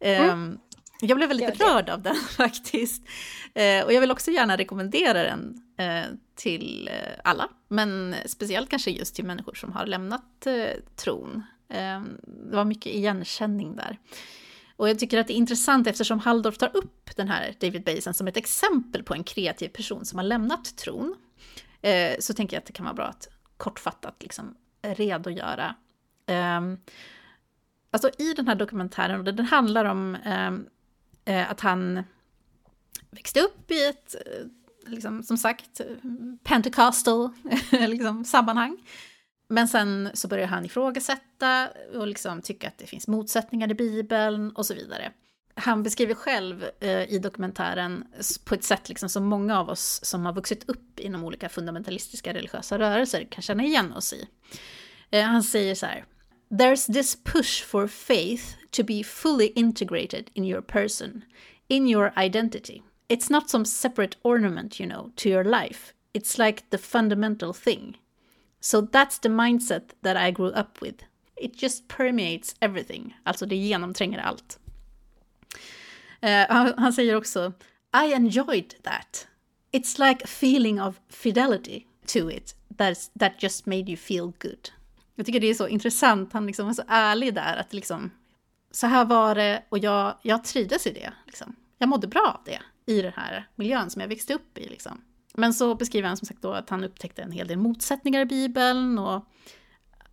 Mm. Ehm, jag blev väldigt rörd av den faktiskt. Eh, och jag vill också gärna rekommendera den eh, till eh, alla, men speciellt kanske just till människor som har lämnat tron. Ehm, det var mycket igenkänning där. Och jag tycker att det är intressant eftersom Halldorf tar upp den här David Basin som ett exempel på en kreativ person som har lämnat tron. Så tänker jag att det kan vara bra att kortfattat liksom redogöra. Um, ehm, alltså i den här dokumentären, och den handlar om ehm, eh, att han växte upp i ett, eh, liksom, som sagt, pentecostal liksom, sammanhang. Men sen så börjar han ifrågasätta och liksom tycka att det finns motsättningar i Bibeln och så vidare. Han beskriver själv eh, i dokumentären på ett sätt liksom som många av oss som har vuxit upp inom olika fundamentalistiska religiösa rörelser kan känna igen oss i. Eh, han säger så här. There's this push for faith to be fully integrated in your person, in your identity. It's not some separate ornament, you know, to your life. It's like the fundamental thing. So that's the mindset that I grew up with. It just permeates everything. Alltså det genomtränger allt. Uh, han, han, säger också I enjoyed that. It's like a feeling of fidelity to it that's, that just made you feel good. Jag tycker det är så intressant, han liksom var så ärlig där att liksom så här var det och jag, jag trivdes i det. Liksom. Jag mådde bra av det i den här miljön som jag växte upp i. Liksom. Men så beskriver han som sagt då att han upptäckte en hel del motsättningar i Bibeln och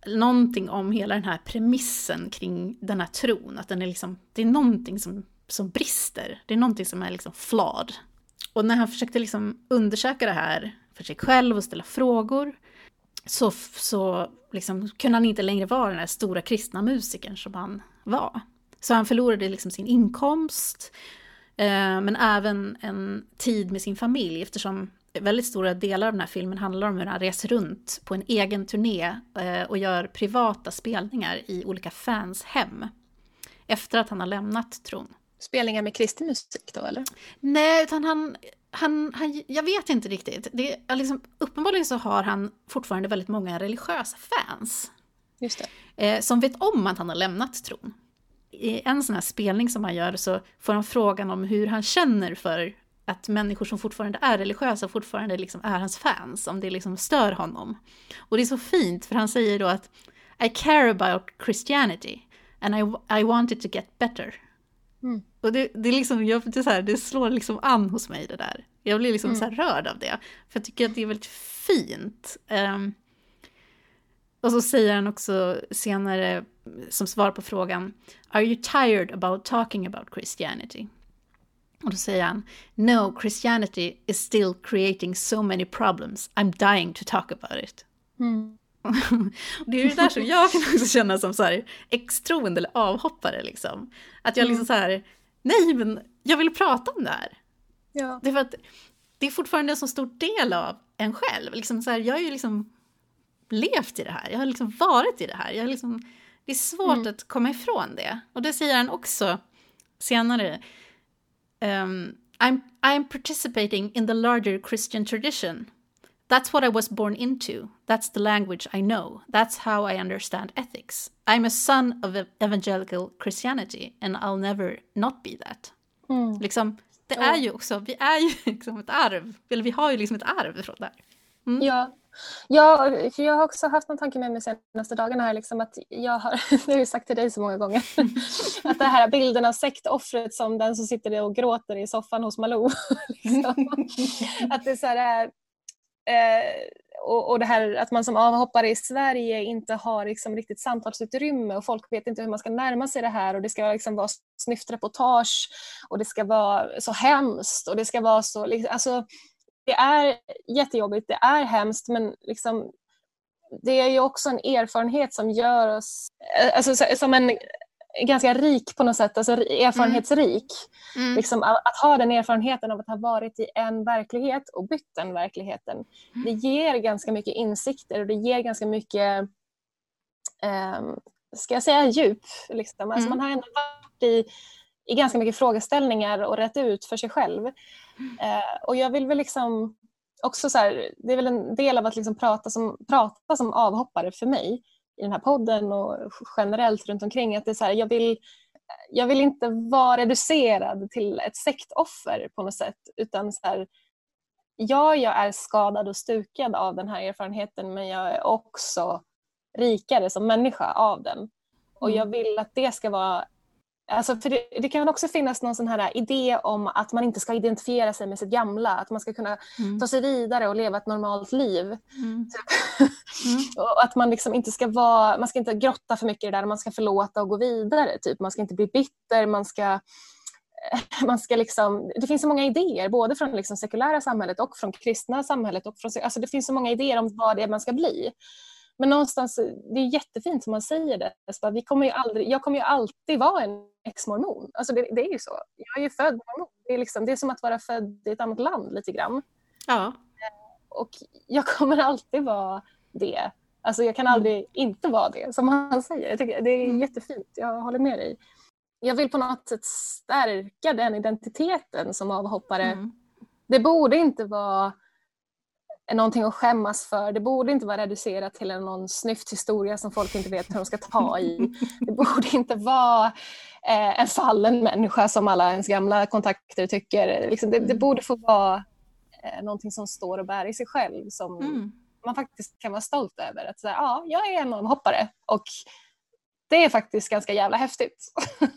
någonting om hela den här premissen kring den här tron. Att den är liksom, det är någonting som, som brister. Det är någonting som är liksom flawed. Och när han försökte liksom undersöka det här för sig själv och ställa frågor så, så liksom kunde han inte längre vara den här stora kristna musikern som han var. Så han förlorade liksom sin inkomst, eh, men även en tid med sin familj eftersom väldigt stora delar av den här filmen handlar om hur han reser runt på en egen turné eh, och gör privata spelningar i olika fans hem. Efter att han har lämnat tron. Spelningar med kristen musik då eller? Nej, utan han, han, han jag vet inte riktigt. Det är liksom, uppenbarligen så har han fortfarande väldigt många religiösa fans. Just det. Eh, som vet om att han har lämnat tron. I en sån här spelning som han gör så får han frågan om hur han känner för att människor som fortfarande är religiösa fortfarande liksom är hans fans, om det liksom stör honom. Och det är så fint, för han säger då att I care about Christianity and I, I want it to get better. Mm. Och det, det, är liksom, jag, det, är så här, det slår liksom an hos mig det där. Jag blir liksom mm. så rörd av det. För jag tycker att det är väldigt fint. Um, och så säger han också senare som svar på frågan Are you tired about talking about Christianity? Och då säger han No, Christianity is still creating so many problems. I'm dying to talk about it. Mm. Det är ju det där som jag kan också känna som så här extroende eller avhoppare liksom. Att jag liksom mm. så här, nej men jag vill prata om det här. Ja. Det är för att det är fortfarande en så stor del av en själv. Liksom så här, jag har ju liksom levt i det här, jag har liksom varit i det här. Jag har liksom, det är svårt mm. att komma ifrån det. Och det säger han också senare. Um, I'm, I'm participating in the larger Christian tradition. That's what I was born into. That's the language I know. That's how I understand ethics. I'm a son of evangelical Christianity and I'll never not be that. Mm. Liksom, det är ju också, vi är ju liksom ett arv, eller vi har ju liksom ett arv från det här. Mm. Ja, Ja, för jag har också haft någon tanke med mig senaste dagarna här, liksom att jag har, det har jag sagt till dig så många gånger, att det här bilden av sektoffret som den som sitter och gråter i soffan hos Malou. liksom. Att det är så här, eh, och, och det här att man som avhoppare i Sverige inte har liksom riktigt samtalsutrymme och folk vet inte hur man ska närma sig det här och det ska liksom vara snyftreportage och det ska vara så hemskt och det ska vara så, liksom, alltså det är jättejobbigt, det är hemskt men liksom, det är ju också en erfarenhet som gör oss, eh, alltså som en ganska rik på något sätt, alltså erfarenhetsrik. Mm. Mm. Liksom, att, ha den erfarenheten av att ha varit i en verklighet och bytt den verkligheten. Mm. Det ger ganska mycket insikter och det ger ganska mycket, um, ska jag säga djup. Liksom. Alltså mm. man har ändå varit i, i ganska mycket frågeställningar och rätt ut för sig själv. Eh, och jag vill väl liksom också så här, det är väl en del av att liksom prata, som, prata som avhoppare för mig i den här podden och generellt runt omkring. Att det är så här, jag, vill, jag vill inte vara reducerad till ett sektoffer på något sätt utan så här, ja, jag är skadad och stukad av den här erfarenheten men jag är också rikare som människa av den. Och jag mm. vill att det ska vara Alltså för det, det, kan också finnas någon sån här idé om att man inte ska identifiera sig med sitt gamla, att man ska kunna mm. ta sig vidare och leva ett normalt liv. Mm. Mm. och att man liksom inte ska vara, man ska inte grotta för mycket i det där, man ska förlåta och gå vidare. Typ. Man ska inte bli bitter, man ska, man ska liksom, det finns så många idéer, både från liksom sekulära samhället och från kristna samhället. Och från, alltså det finns så många idéer om vad det är man ska bli. Men någonstans, det är jättefint som man säger det. Alltså, vi kommer ju aldrig, jag kommer ju alltid vara en ex-mormon. Alltså det, det, är ju så. Jag är ju född mormon. Det är, liksom, det är som att vara född i ett annat land lite grann. Ja. Eh, och jag kommer alltid vara det. Alltså jag kan aldrig mm. inte vara det, som han säger. Tycker det är mm. jättefint, jag håller med dig. Jag vill på något sätt stärka den identiteten som avhoppare. Mm. Det borde inte vara någonting att skämmas för. Det borde inte vara reducerat till en någon snyfthistoria som folk inte vet hur de ska ta i. Det borde inte vara eh, en fallen människa som alla ens gamla kontakter tycker. Liksom det, det, mm. borde få vara eh, någonting som står och bär i sig själv som mm. man faktiskt kan vara stolt över. Att säga, ja, jag är en hoppare och det är faktiskt ganska jävla häftigt.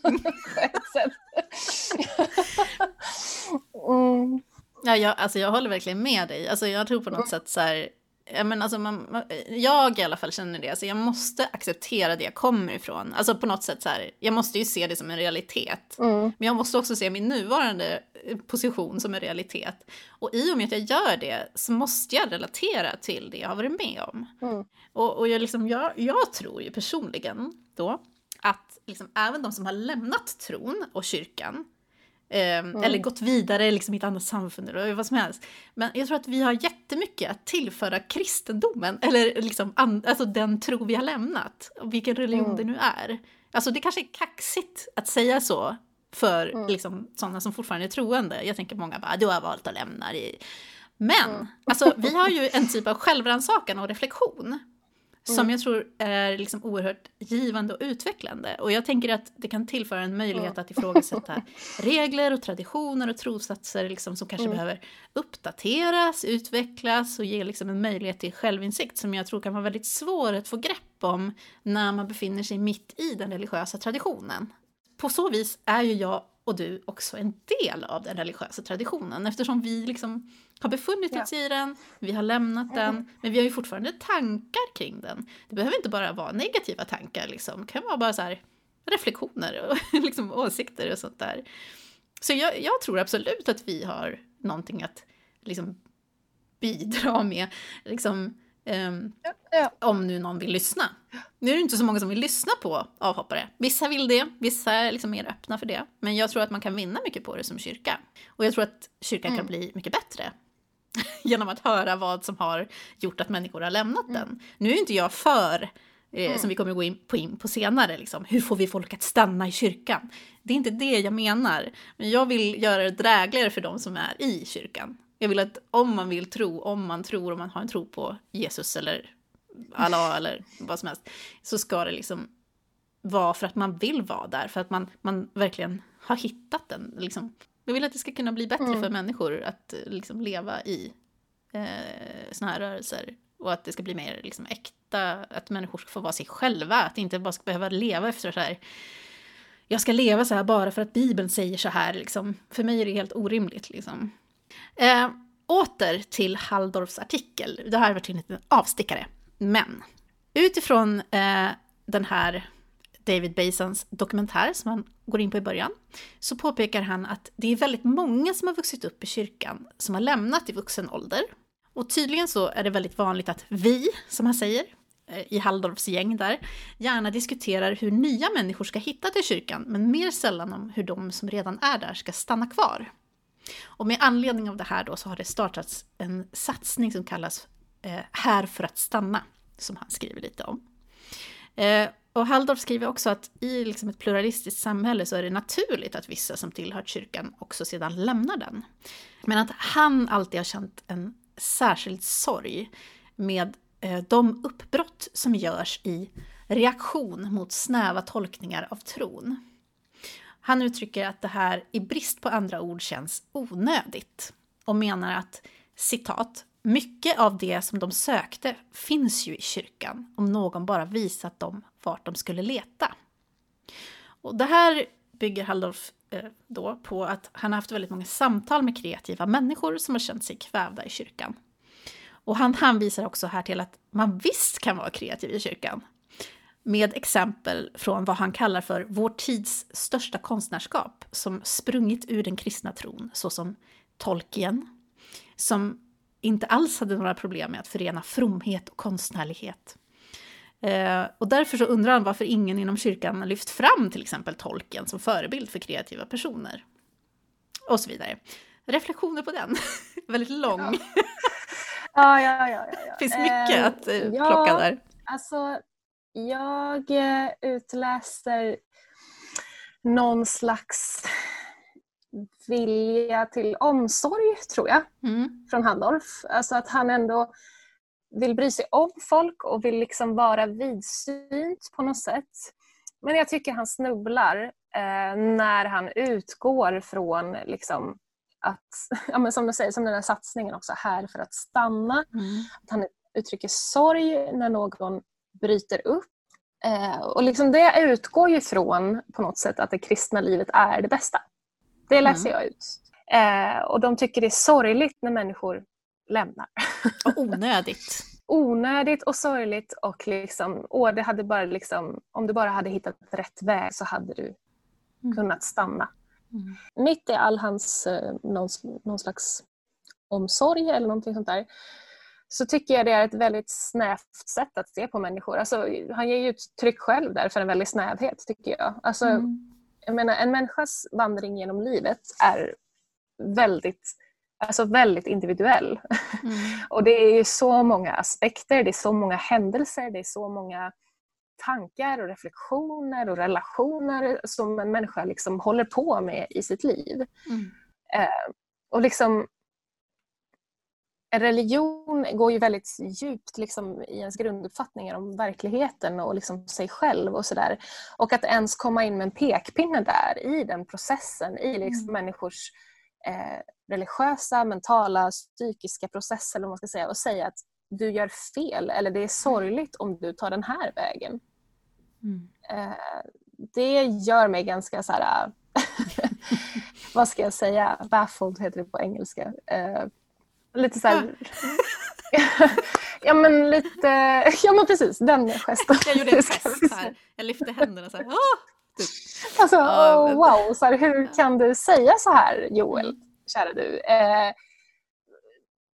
mm. Ja, jag, alltså jag håller verkligen med dig. Alltså jag tror på något sätt så här, ja, men alltså man, jag i alla fall känner det, alltså jag måste acceptera det jag kommer ifrån. Alltså på något sätt så här, jag måste ju se det som en realitet. Mm. Men jag måste också se min nuvarande eh, position som en realitet. Och i och med att jag gör det så måste jag relatera till det jag har varit med om. Mm. Och, och jag, liksom, jag, jag tror ju personligen då att liksom, även de som har lämnat tron och kyrkan mm. Eller gått vidare liksom, i ett annat samfund eller vad som helst. Men jag tror att vi har jättemycket att tillföra kristendomen, eller liksom, alltså den tro vi har lämnat, vilken religion mm. det nu är. Alltså det kanske är kaxigt att säga så för mm. liksom, sådana som fortfarande är troende. Jag tänker många bara, du har valt att lämna det. Men mm. alltså, vi har ju en typ av självrannsakan och reflektion som mm. jag tror är liksom oerhört givande och utvecklande. Och jag tänker att det kan tillföra en möjlighet att ifrågasätta regler och traditioner och trossatser liksom som kanske mm. behöver uppdateras, utvecklas och ge liksom en möjlighet till självinsikt som jag tror kan vara väldigt svår att få grepp om när man befinner sig mitt i den religiösa traditionen. På så vis är ju jag och du också en del av den religiösa traditionen eftersom vi liksom har befunnit oss i den, vi har lämnat den, mm. men vi har ju fortfarande tankar kring den. Det behöver inte bara vara negativa tankar, liksom. det kan vara bara så här, reflektioner och liksom, åsikter och sånt där. Så jag, jag, tror absolut att vi har någonting att liksom, bidra med. Liksom, Um, ja, ja. Om nu någon vill lyssna. Nu är det inte så många som vill lyssna på avhoppare. Vissa vill det, vissa är liksom mer öppna för det. Men jag tror att man kan vinna mycket på det som kyrka. Och jag tror att kyrkan mm. kan bli mycket bättre. genom att höra vad som har gjort att människor har lämnat mm. den. Nu är inte jag för, eh, mm. som vi kommer gå in på, in på senare, liksom, hur får vi folk att stanna i kyrkan? Det är inte det jag menar. Men jag vill göra det drägligare för de som är i kyrkan. Jag vill att om man vill tro, om man tror, om man har en tro på Jesus eller Allah eller vad som helst, så ska det liksom vara för att man vill vara där, för att man, man verkligen har hittat den. Liksom. Jag vill att det ska kunna bli bättre mm. för människor att liksom, leva i eh, såna här rörelser. Och att det ska bli mer liksom, äkta, att människor ska få vara sig själva, att inte bara ska behöva leva efter så här jag ska leva så här bara för att Bibeln säger så här. Liksom. För mig är det helt orimligt. Liksom. Eh, åter till Halldorfs artikel. Det här har varit en liten avstickare. Men utifrån eh, den här David Basons dokumentär som han går in på i början, så påpekar han att det är väldigt många som har vuxit upp i kyrkan som har lämnat i vuxen ålder. Och tydligen så är det väldigt vanligt att vi, som han säger, eh, i Halldorfs gäng där, gärna diskuterar hur nya människor ska hitta till kyrkan, men mer sällan om hur de som redan är där ska stanna kvar. Och med anledning av det här då så har det startats en satsning som kallas Eh, här för att stanna, som han skriver lite om. Eh, och Halldorf skriver också att i liksom ett pluralistiskt samhälle så är det naturligt att vissa som tillhört kyrkan också sedan lämnar den. Men att han alltid har känt en särskild sorg med eh, de uppbrott som görs i reaktion mot snäva tolkningar av tron. Han uttrycker att det här i brist på andra ord känns onödigt och menar att citat mycket av det som de sökte finns ju i kyrkan om någon bara visat dem vart de skulle leta. Och det här bygger Halldorf eh, då på att han har haft väldigt många samtal med kreativa människor som har känt sig kvävda i kyrkan. Och han hänvisar också här till att man visst kan vara kreativ i kyrkan. Med exempel från vad han kallar för vår tids största konstnärskap som sprungit ur den kristna tron, såsom Tolkien, som inte alls hade några problem med att förena fromhet och konstnärlighet. Eh, och därför så undrar han varför ingen inom kyrkan lyft fram till exempel tolken som förebild för kreativa personer. Och så vidare. Reflektioner på den. Väldigt lång. Ja. Ja, ja, ja, ja, finns mycket eh, att eh, plocka där. Alltså, jag eh, utläser någon slags vilja till omsorg, tror jag, Mm. från Handolf. Alltså att han ändå vill bry sig om folk och vill liksom vara vidsynt på något sätt. Men jag tycker han snubblar eh, när han utgår från liksom att, ja, men som du säger, som den här satsningen också, här för att stanna. Mm. Att han uttrycker sorg när någon bryter upp. Eh, och liksom det utgår ju från på något sätt att det kristna livet är det bästa. Det läser jag ut. Eh, och de tycker det är sorgligt när människor lämnar. Och onödigt. Onödigt och sorgligt och liksom, åh, det hade bara liksom, om du bara hade hittat rätt väg så hade du Mm. kunnat stanna. Mm. Mitt i all hans eh, någon, någon slags omsorg eller någonting sånt där så tycker jag det är ett väldigt snävt sätt att se på människor. Alltså, han ger ju uttryck själv där för en väldig snävhet tycker jag. Alltså, Mm. Jag menar, en människas vandring genom livet är väldigt, alltså väldigt individuell. Mm. Och det är så många aspekter, det är så många händelser, det är så många tankar och reflektioner och relationer som en människa liksom håller på med i sitt liv. Mm. Eh, och liksom en religion går ju väldigt djupt liksom, i ens grunduppfattningar om verkligheten och liksom sig själv och sådär. Och att ens komma in med en pekpinne där i den processen, i liksom Mm. människors eh, religiösa, mentala, psykiska processer eller man ska säga och säga att du gör fel eller det är sorgligt om du tar den här vägen. Mm. Eh, det gör mig ganska så här, vad ska jag säga, baffled heter det på engelska. Eh, lite så här, ja men lite, ja men precis den gesten. Jag gjorde en gest här. Jag lyfte händerna så här. Åh! Typ. Alltså, oh, men- wow, så här, hur kan du säga så här Joel, kära du? Eh,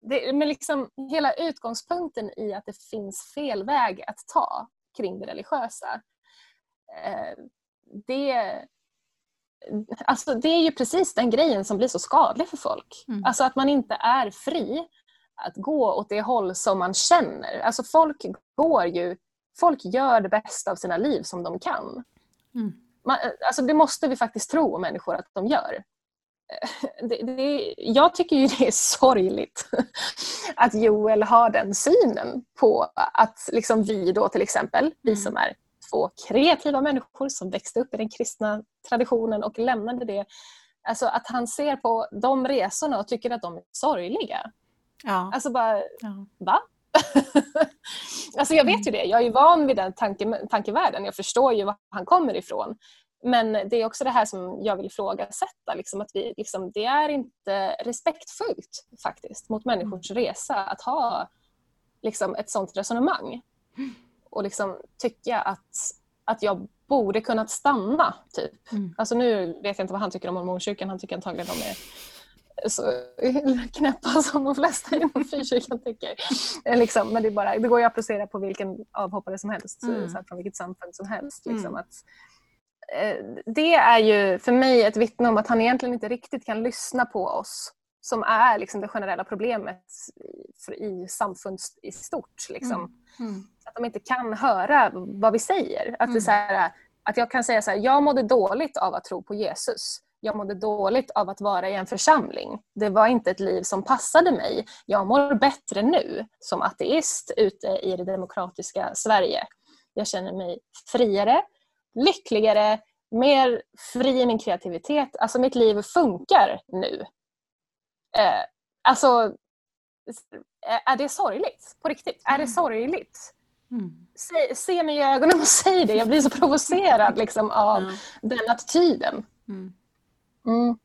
det, men liksom hela utgångspunkten i att det finns fel väg att ta kring det religiösa. Eh, det, alltså, det är ju precis den grejen som blir så skadlig för folk. Mm. Alltså att man inte är fri att gå åt det håll som man känner. Alltså folk går ju, folk gör det bästa av sina liv som de kan. Mm. Man, alltså det måste vi faktiskt tro om människor att de gör. Eh, Det, det, jag tycker ju det är sorgligt att Joel har den synen på att liksom vi då till exempel, vi Mm. som är två kreativa människor som växte upp i den kristna traditionen och lämnade det. Alltså att han ser på de resorna och tycker att de är sorgliga. Ja. Alltså bara, ja. Va? alltså jag vet ju det, jag är van vid den tanke, tankevärlden, jag förstår ju var han kommer ifrån. Men det är också det här som jag vill ifrågasätta, liksom att vi, liksom, det är inte respektfullt faktiskt mot människors resa att ha liksom, ett sånt resonemang. Och liksom tycka att, att jag borde kunnat stanna, typ. Mm. Alltså nu vet jag inte vad han tycker om mormonkyrkan, han tycker antagligen de är så knäppa som de flesta inom frikyrkan tycker. Eh, Liksom, men det, bara, det går ju att applicera på vilken avhoppare som helst, Mm. så här, från vilket samfund som helst. Liksom, Mm. att, eh, det är ju för mig ett vittne om att han egentligen inte riktigt kan lyssna på oss som är liksom, det generella problemet i, samfund i stort. Liksom Mm. att de inte kan höra vad vi säger. Att, det Mm. här, att jag kan säga så här, jag mådde dåligt av att tro på Jesus. Jag mådde dåligt av att vara i en församling. Det var inte ett liv som passade mig. Jag mår bättre nu som ateist ute i det demokratiska Sverige. Jag känner mig friare, lyckligare, mer fri i min kreativitet. Alltså mitt liv funkar nu. Eh, alltså, är det sorgligt? På riktigt? Är det Mm. sorgligt? Mm. Se, se mig i ögonen och säg det. Jag blir så provocerad liksom, av Ja. den attityden. Mm. Mm.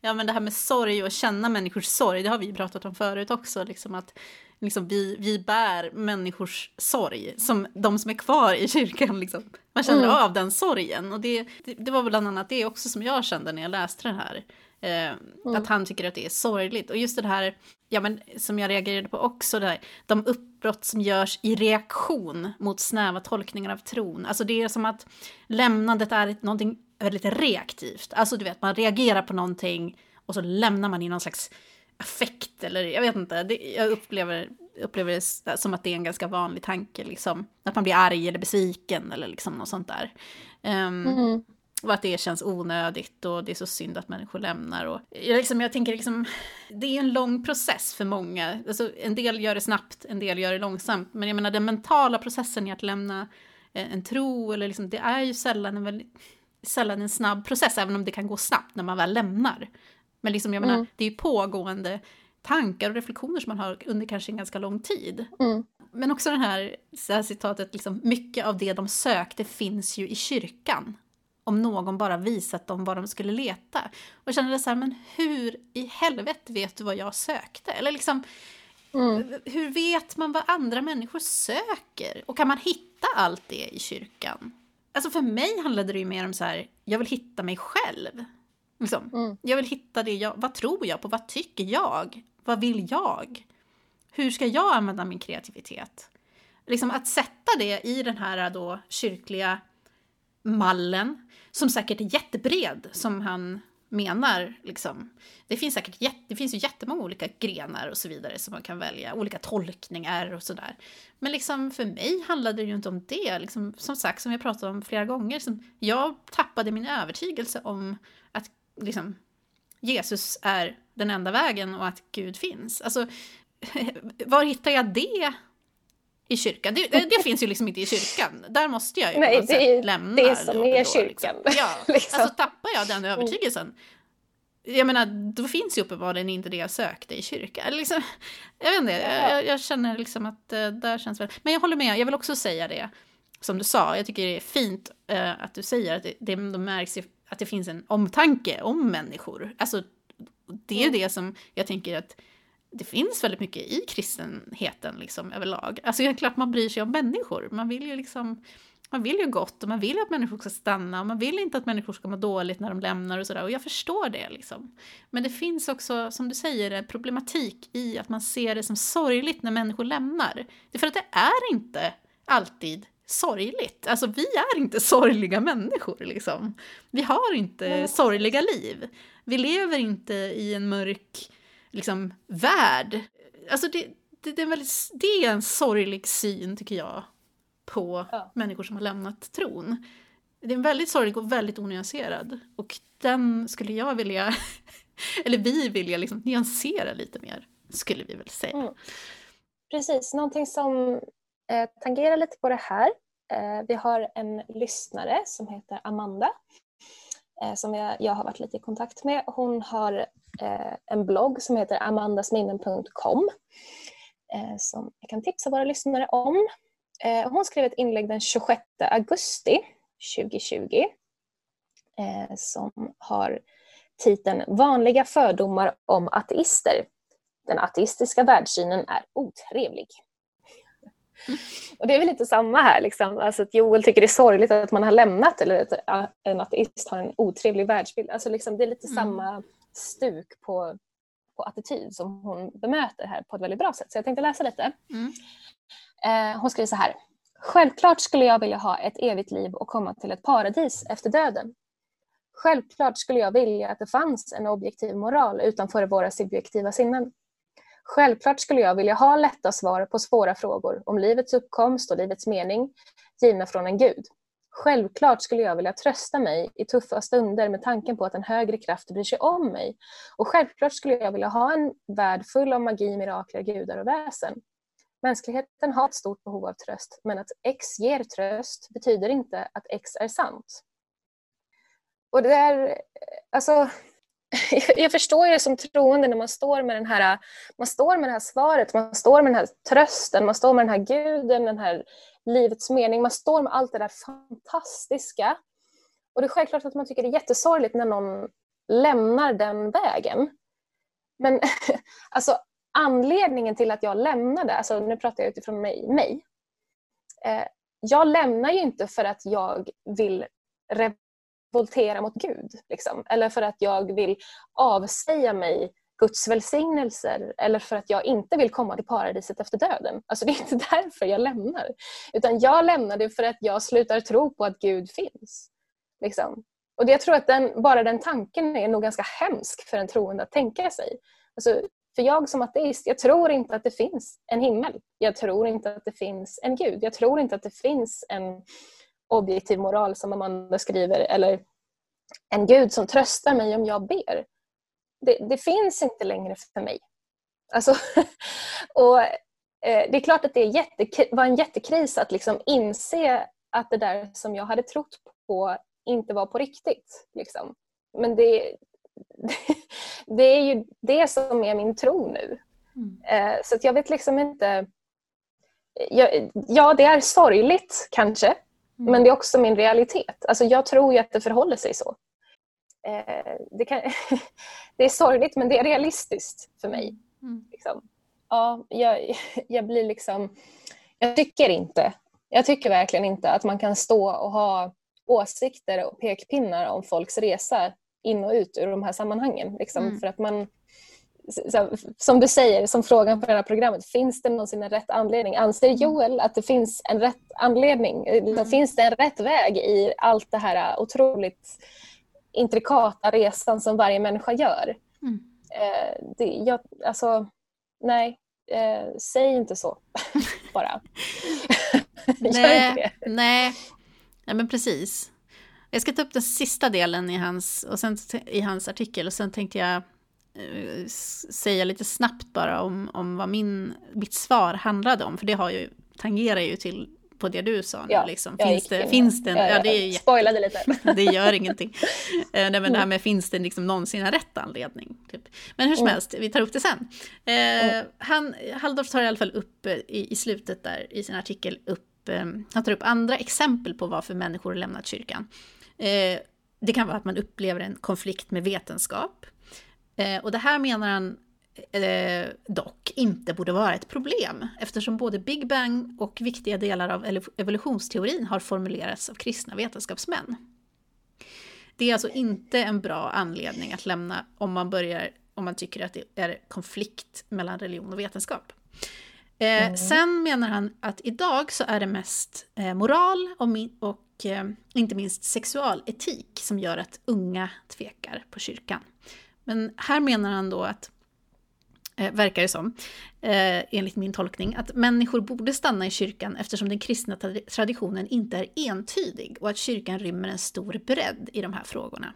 Ja men det här med sorg och känna människors sorg, det har vi pratat om förut också. Liksom att liksom vi, vi bär människors sorg, som de som är kvar i kyrkan. Liksom. Man känner Mm. av den sorgen. Och det, det, det var bland annat det också som jag kände när jag läste det här. Eh, Att han tycker att det är sorgligt. Och just det här, ja men som jag reagerade på också, det här, de uppbrott som görs i reaktion mot snäva tolkningar av tron. Alltså det är som att lämnandet är någonting väldigt reaktivt. Alltså du vet, man reagerar på någonting och så lämnar man i någon slags affekt eller jag vet inte. Det, jag upplever, upplever det som att det är en ganska vanlig tanke liksom. Att man blir arg eller besviken eller liksom något sånt där. Ehm, Mm. Och att det känns onödigt och det är så synd att människor lämnar. Och, jag, liksom, jag tänker liksom, det är en lång process för många. Alltså, en del gör det snabbt, en del gör det långsamt. Men jag menar den mentala processen i att lämna eh, en tro, eller liksom, det är ju sällan en, väldigt, sällan en snabb process, även om det kan gå snabbt när man väl lämnar. Men liksom, jag menar, mm. det är ju pågående tankar och reflektioner som man har under kanske en ganska lång tid. Mm. Men också den här, här citatet, liksom, mycket av det de sökte finns ju i kyrkan om någon bara visat dem var de skulle leta. Och kände så här, men hur i helvete vet du vad jag sökte? Eller liksom, mm. hur vet man vad andra människor söker? Och kan man hitta allt det i kyrkan? Alltså för mig handlade det ju mer om så här, jag vill hitta mig själv. Liksom. Mm. Jag vill hitta det jag, vad tror jag på, vad tycker jag, vad vill jag? Hur ska jag använda min kreativitet? Liksom att sätta det i den här då kyrkliga mallen, som säkert är jättebred, som han menar. Liksom. Det, finns säkert det finns ju jättemånga olika grenar och så vidare som man kan välja, olika tolkningar och sådär. Men liksom för mig handlade det ju inte om det. Liksom, som sagt, som jag pratat om flera gånger, som jag tappade min övertygelse om att liksom, Jesus är den enda vägen och att Gud finns. Alltså, var hittar jag det i kyrkan. Det, det, finns ju liksom inte i kyrkan. Där måste jag ju Nej, på något det, sätt lämna. Det som är kyrkan. Liksom. Ja, liksom. alltså tappar jag den övertygelsen. Jag menar, då finns ju uppenbarligen inte det jag sökte i kyrkan. Liksom, jag vet inte, jag, jag, känner liksom att uh, där känns väl... Men jag håller med, jag vill också säga det, som du sa, jag tycker det är fint uh, att du säger att det, det, det märks att det finns en omtanke om människor. Alltså, det är ju mm. det som jag tänker att det finns väldigt mycket i kristenheten liksom överlag. Alltså det är klart man bryr sig om människor. Man vill ju liksom man vill ju gott och man vill att människor ska stanna och man vill inte att människor ska må dåligt när de lämnar och sådär. Och jag förstår det liksom. Men det finns också, som du säger, en problematik i att man ser det som sorgligt när människor lämnar. Det är för att det är inte alltid sorgligt. Alltså vi är inte sorgliga människor liksom. Vi har inte sorgliga liv. Vi lever inte i en mörk liksom, värld. Alltså det, det, det, är en väldigt, det är en sorglig syn, tycker jag, på ja. människor som har lämnat tron. Det är en väldigt sorglig och väldigt onyanserad. Och den skulle jag vilja, eller vi vilja liksom nyansera lite mer, skulle vi väl säga. Mm. Precis, någonting som eh, tangerar lite på det här. Eh, vi har en lyssnare som heter Amanda Eh, som jag, jag har varit lite i kontakt med. Hon har eh, en blogg som heter amandasminnen.com eh, som jag kan tipsa våra lyssnare om. Eh, hon skrev ett inlägg den 26 augusti 2020 eh, som har titeln Vanliga fördomar om ateister. Den ateistiska världssynen är otrevlig. Och det är väl lite samma här, liksom. alltså att Joel tycker det är sorgligt att man har lämnat eller att en ateist har en otrevlig världsbild. Alltså liksom, det är lite mm. samma stuk på, på attityd som hon bemöter här på ett väldigt bra sätt. Så jag tänkte läsa lite. Mm. Eh, hon skriver så här. Självklart skulle jag vilja ha ett evigt liv och komma till ett paradis efter döden. Självklart skulle jag vilja att det fanns en objektiv moral utanför våra subjektiva sinnen. Självklart skulle jag vilja ha lätta svar på svåra frågor om livets uppkomst och livets mening, givna från en gud. Självklart skulle jag vilja trösta mig i tuffa stunder med tanken på att en högre kraft bryr sig om mig. Och självklart skulle jag vilja ha en värld full av magi, mirakler, gudar och väsen. Mänskligheten har ett stort behov av tröst, men att X ger tröst betyder inte att X är sant. Och det är, alltså, jag förstår ju som troende när man står med den här, man står med det här svaret, man står med den här trösten, man står med den här guden, den här livets mening, man står med allt det där fantastiska. Och det är självklart att man tycker det är jättesorgligt när någon lämnar den vägen. Men alltså anledningen till att jag lämnade, alltså nu pratar jag utifrån mig, mig. Eh, jag lämnar ju inte för att jag vill voltera mot Gud. Liksom. Eller för att jag vill avsäga mig Guds välsignelser eller för att jag inte vill komma till paradiset efter döden. Alltså det är inte därför jag lämnar. Utan jag lämnar det för att jag slutar tro på att Gud finns. Liksom. Och jag tror att den, bara den tanken är nog ganska hemsk för en troende att tänka sig. Alltså, för jag som ateist, jag tror inte att det finns en himmel. Jag tror inte att det finns en gud. Jag tror inte att det finns en objektiv moral som Amanda skriver eller en Gud som tröstar mig om jag ber. Det, det finns inte längre för mig. Alltså, och eh, Det är klart att det jätte, var en jättekris att liksom inse att det där som jag hade trott på inte var på riktigt. Liksom. Men det, det är ju det som är min tro nu. Mm. Eh, så jag vet liksom inte... Jag, ja, det är sorgligt kanske, mm. men det är också min realitet. Alltså jag tror ju att det förhåller sig så. Eh, det, kan, det är sorgligt men det är realistiskt för mig. Mm. Liksom. Ja, jag, jag blir liksom... Jag tycker inte, jag tycker verkligen inte att man kan stå och ha åsikter och pekpinnar om folks resa in och ut ur de här sammanhangen. Liksom, mm. För att man, så, som du säger, som frågan på det här programmet, finns det någonsin en rätt anledning? Anser mm. Joel att det finns en rätt anledning? Mm. Finns det en rätt väg i allt det här otroligt intrikata resan som varje människa gör? Mm. Eh, det, jag, alltså, nej, eh, säg inte så bara. nej, nej. Ja, men precis. Jag ska ta upp den sista delen i hans, och sen, i hans artikel och sen tänkte jag eh, säga lite snabbt bara om, om vad min, mitt svar handlade om, för det har ju, tangerar ju till på det du sa nu. Ja, liksom. finns, det, finns det, ja, ja, det är spoilade lite. det gör ingenting. Eh, nej, men det här med finns det liksom någonsin en rätt anledning? Typ. Men hur som mm. helst, vi tar upp det sen. Eh, mm. han, Halldorf tar i alla fall upp eh, i, i slutet där i sin artikel upp, eh, han tar upp andra exempel på varför människor lämnat kyrkan. Eh, det kan vara att man upplever en konflikt med vetenskap. Eh, och det här menar han eh, dock inte borde vara ett problem eftersom både Big Bang och viktiga delar av evolutionsteorin har formulerats av kristna vetenskapsmän. Det är alltså inte en bra anledning att lämna om man börjar om man tycker att det är konflikt mellan religion och vetenskap. Eh, mm. Sen menar han att idag så är det mest eh, moral och, och eh, inte minst sexualetik som gör att unga tvekar på kyrkan. Men här menar han då att eh, verkar det som, eh, enligt min tolkning, att människor borde stanna i kyrkan eftersom den kristna traditionen inte är entydig och att kyrkan rymmer en stor bredd i de här frågorna.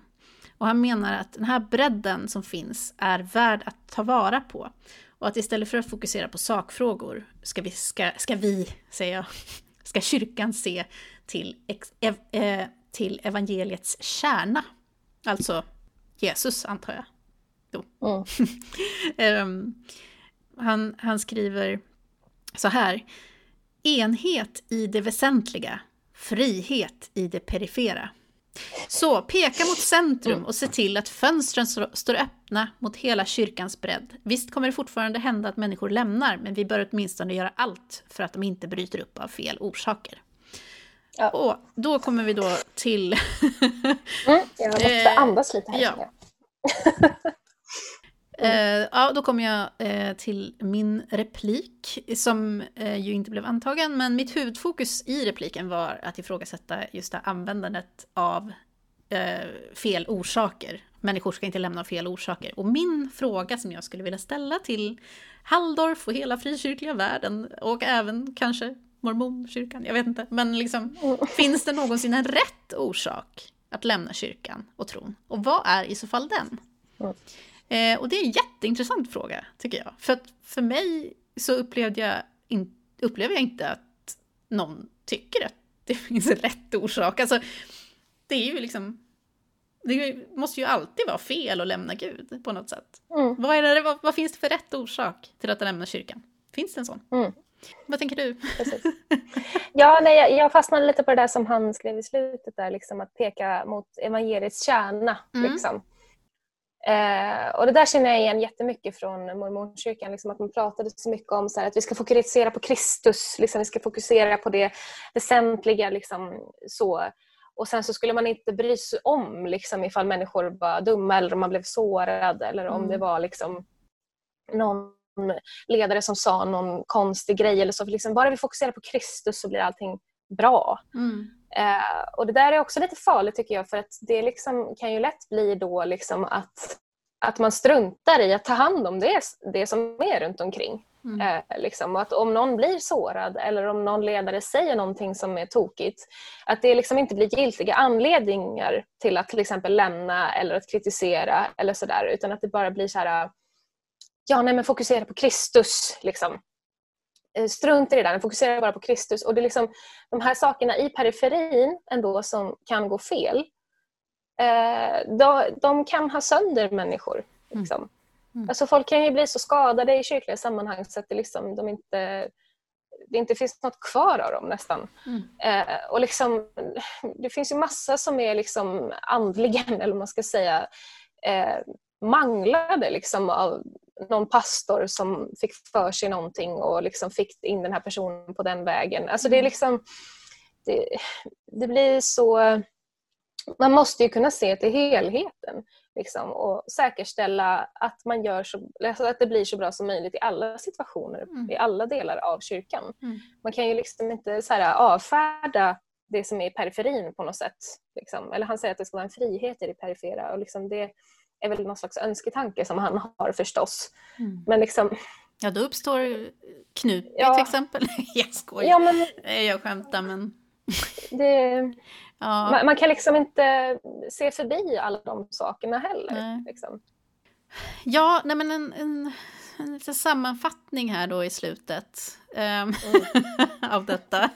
Och han menar att den här bredden som finns är värd att ta vara på. Och att istället för att fokusera på sakfrågor ska vi, ska, ska vi säger jag, ska kyrkan se till, ev, eh, till evangeliets kärna. Alltså Jesus, antar jag. Mm. han, han skriver så här. Enhet i det väsentliga, frihet i det perifera. Så peka mot centrum och se till att fönstren står öppna mot hela kyrkans bredd. Visst kommer det fortfarande hända att människor lämnar, men vi bör åtminstone göra allt för att de inte bryter upp av fel orsaker. Ja. Och då kommer vi då till... mm, jag måste andas lite här. Ja. Eh, ja, då kommer jag eh, till min replik som eh, ju inte blev antagen, men mitt huvudfokus i repliken var att ifrågasätta just det användandet av eh, fel orsaker. Människor ska inte lämna fel orsaker. Och min fråga som jag skulle vilja ställa till Halldorf och hela frikyrkliga världen och även kanske mormonkyrkan, jag vet inte, men liksom finns det någonsin en rätt orsak att lämna kyrkan och tron? Och vad är i så fall den? Eh, och det är en jätteintressant fråga, tycker jag. För att för mig så upplevde jag in, upplever jag inte att någon tycker att det finns en rätt orsak. Alltså, det är ju liksom... Det måste ju alltid vara fel att lämna Gud på något sätt. Mm. Vad, det, vad, vad, finns det för rätt orsak till att lämna kyrkan? Finns det en sån? Mm. Vad tänker du? Ja, nej, jag, jag fastnade lite på det där som han skrev i slutet, där, liksom, att peka mot evangeliets kärna. Mm. Liksom. Eh, och det där känner jag igen jättemycket från mormonkyrkan, liksom att man pratade så mycket om så här, att vi ska fokusera på Kristus, liksom, vi ska fokusera på det väsentliga. Liksom, så. Och sen så skulle man inte bry sig om liksom, ifall människor var dumma eller om man blev sårad eller om mm. det var liksom, någon ledare som sa någon konstig grej eller så. För liksom, bara vi fokuserar på Kristus så blir allting bra. Mm. Eh, och det där är också lite farligt tycker jag för att det liksom kan ju lätt bli då liksom att, att man struntar i att ta hand om det, det som är runt omkring. Mm. Eh, liksom. att om någon blir sårad eller om någon ledare säger någonting som är tokigt, att det liksom inte blir giltiga anledningar till att till exempel lämna eller att kritisera eller sådär, utan att det bara blir så här, ja nej men fokusera på Kristus. Liksom. Eh, strunt i det där, fokusera bara på Kristus. Och det är liksom de här sakerna i periferin ändå som kan gå fel, eh, de, de kan ha sönder människor. Mm. Liksom. Mm. Alltså folk kan ju bli så skadade i kyrkliga sammanhang så att det, liksom, de inte, det inte finns något kvar av dem nästan. Mm. Eh, och liksom, det finns ju massa som är liksom andligen, eller man ska säga, eh, manglade liksom av någon pastor som fick för sig någonting och liksom fick in den här personen på den vägen. Alltså det är mm. liksom, det, det blir så... Man måste ju kunna se till helheten liksom, och säkerställa att, man gör så, alltså att det blir så bra som möjligt i alla situationer, mm. i alla delar av kyrkan. Mm. Man kan ju liksom inte så här, avfärda det som är i periferin på något sätt. Liksom. Eller han säger att det ska vara en frihet i det perifera. Och liksom det är väl någon slags önsketanke som han har förstås. Mm. Men liksom, Ja, då uppstår Knutby ja. till exempel. jag skojar. Ja, men... Jag skämtar men... det... Ja. Man, man, kan liksom inte se förbi alla de sakerna heller. Liksom. Ja, nej men en, en, en liten sammanfattning här då i slutet um, mm. av detta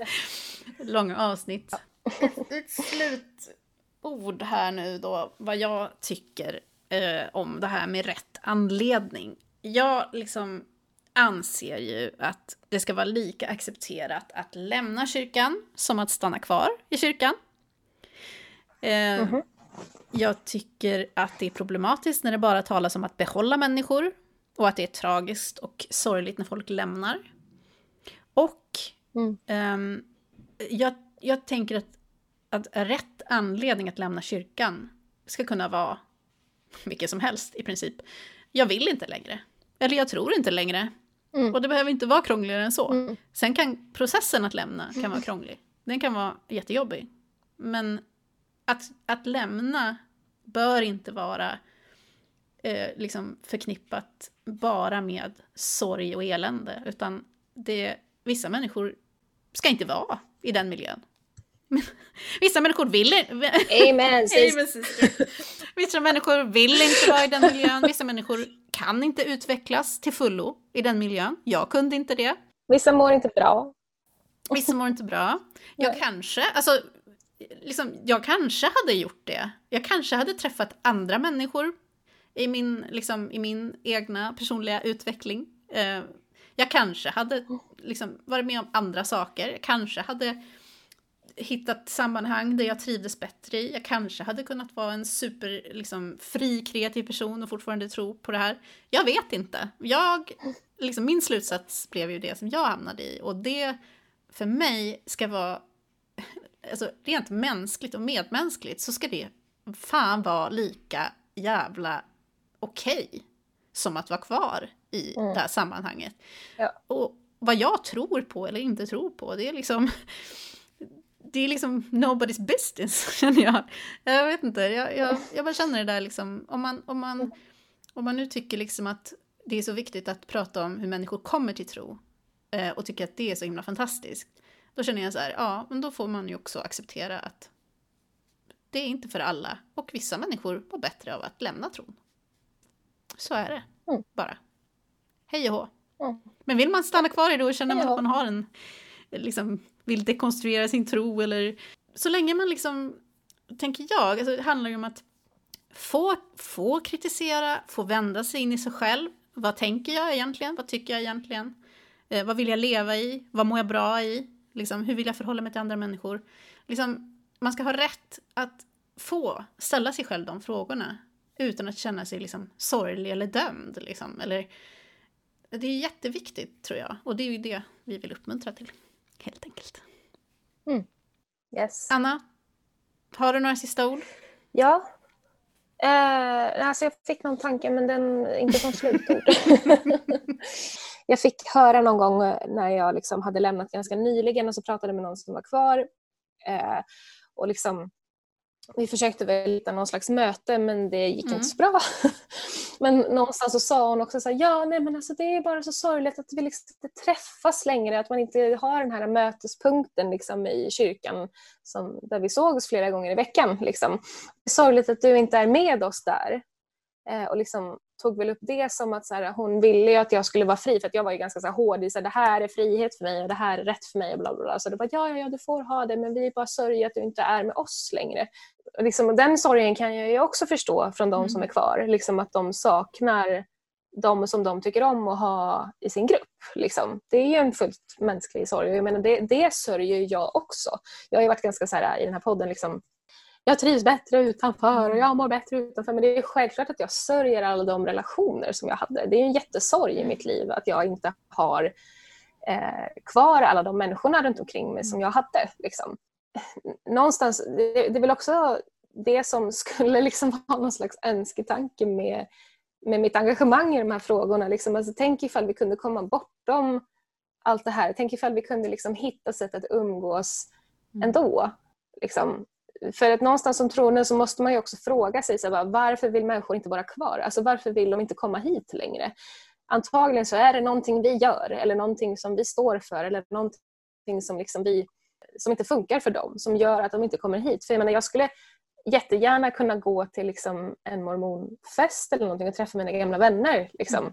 långa avsnitt. Ett, ett slutord här nu då, vad jag tycker eh, om det här med rätt anledning. Jag liksom anser ju att det ska vara lika accepterat att lämna kyrkan som att stanna kvar i kyrkan. Eh, mm -hmm. Jag tycker att det är problematiskt när det bara talas om att behålla människor och att det är tragiskt och sorgligt när folk lämnar. Och mm. eh, jag, jag tänker att, att rätt anledning att lämna kyrkan ska kunna vara vilket som helst i princip. Jag vill inte längre. Eller jag tror inte längre. Mm. Och det behöver inte vara krångligare än så. Mm. Sen kan processen att lämna kan vara krånglig. Den kan vara jättejobbig. Men att, att lämna bör inte vara eh, liksom förknippat bara med sorg och elände. Utan det, vissa människor ska inte vara i den miljön. Vissa människor vill. Amen, Vissa människor vill inte vara i den miljön. Vissa människor kan inte utvecklas till fullo i den miljön. Jag kunde inte det. Vissa mår inte bra. Vissa mår inte bra. Jag Nej. kanske, alltså, liksom, jag kanske hade gjort det. Jag kanske hade träffat andra människor i min, liksom, i min egna personliga utveckling. Eh, jag kanske hade liksom, varit med om andra saker. Jag kanske hade hittat sammanhang där jag trivdes bättre i. Jag kanske hade kunnat vara en super liksom, fri kreativ person och fortfarande tro på det här. Jag vet inte. Jag, liksom, min slutsats blev ju det som jag hamnade i och det för mig ska vara alltså, rent mänskligt och medmänskligt så ska det fan vara lika jävla okej okay som att vara kvar i mm. det här sammanhanget. Ja. Och vad jag tror på eller inte tror på, det är liksom det är liksom nobody's business, känner jag. Jag vet inte, jag, jag, jag bara känner det där liksom, om man, om, man, om man nu tycker liksom att det är så viktigt att prata om hur människor kommer till tro eh, och tycker att det är så himla fantastiskt, då känner jag så här, ja, men då får man ju också acceptera att det är inte för alla och vissa människor mår bättre av att lämna tron. Så är det, mm. bara. Hej och hå. Mm. Men vill man stanna kvar i det och känna att man har en liksom, vill dekonstruera sin tro eller så länge man liksom, tänker jag, alltså det handlar ju om att få, få kritisera, få vända sig in i sig själv. Vad tänker jag egentligen? Vad tycker jag egentligen? Eh, vad vill jag leva i? Vad mår jag bra i? Liksom, hur vill jag förhålla mig till andra människor? Liksom, man ska ha rätt att få ställa sig själv de frågorna utan att känna sig liksom sorglig eller dömd. Liksom. Eller, det är jätteviktigt tror jag och det är ju det vi vill uppmuntra till helt enkelt. Mm. Yes. Anna, har du några sista ord? Ja. Eh, alltså jag fick någon tanke men den inte som slutord. jag fick höra någon gång när jag liksom hade lämnat ganska nyligen och så pratade med någon som var kvar. Eh, och liksom, vi försökte väl hitta någon slags möte men det gick mm. inte så bra. Men någonstans så sa hon också så här, ja nej men alltså det är bara så sorgligt att vi liksom inte träffas längre, att man inte har den här mötespunkten liksom i kyrkan som, där vi sågs flera gånger i veckan. Liksom. Det är sorgligt att du inte är med oss där. Eh, och liksom tog väl upp det som att så här, hon ville ju att jag skulle vara fri för att jag var ju ganska så här, hård i att det här är frihet för mig och det här är rätt för mig och bla bla bla. Så det var ja, ja, ja, du får ha det men vi bara sörjer att du inte är med oss längre. Och liksom, den sorgen kan jag ju också förstå från de mm. som är kvar, liksom att de saknar de som de tycker om att ha i sin grupp. Liksom. Det är ju en fullt mänsklig sorg. Jag menar, det, det sörjer jag också. Jag har varit ganska så här, i den här podden liksom, jag trivs bättre utanför och jag mår bättre utanför. Men det är självklart att jag sörjer alla de relationer som jag hade. Det är en jättesorg i mitt liv att jag inte har eh, kvar alla de människorna runt omkring mig som jag hade. Liksom. Någonstans, det, det är väl också det som skulle liksom vara någon slags önsketanke med, med mitt engagemang i de här frågorna. Liksom. Alltså, tänk ifall vi kunde komma bortom allt det här. Tänk ifall vi kunde liksom hitta sätt att umgås mm. ändå. Liksom för att någonstans som troende så måste man ju också fråga sig så här, varför vill människor inte vara kvar? Alltså varför vill de inte komma hit längre? Antagligen så är det någonting vi gör eller någonting som vi står för eller någonting som, liksom vi, som inte funkar för dem som gör att de inte kommer hit. För jag, menar, jag skulle jättegärna kunna gå till liksom en mormonfest eller någonting och träffa mina gamla vänner. Liksom, mm.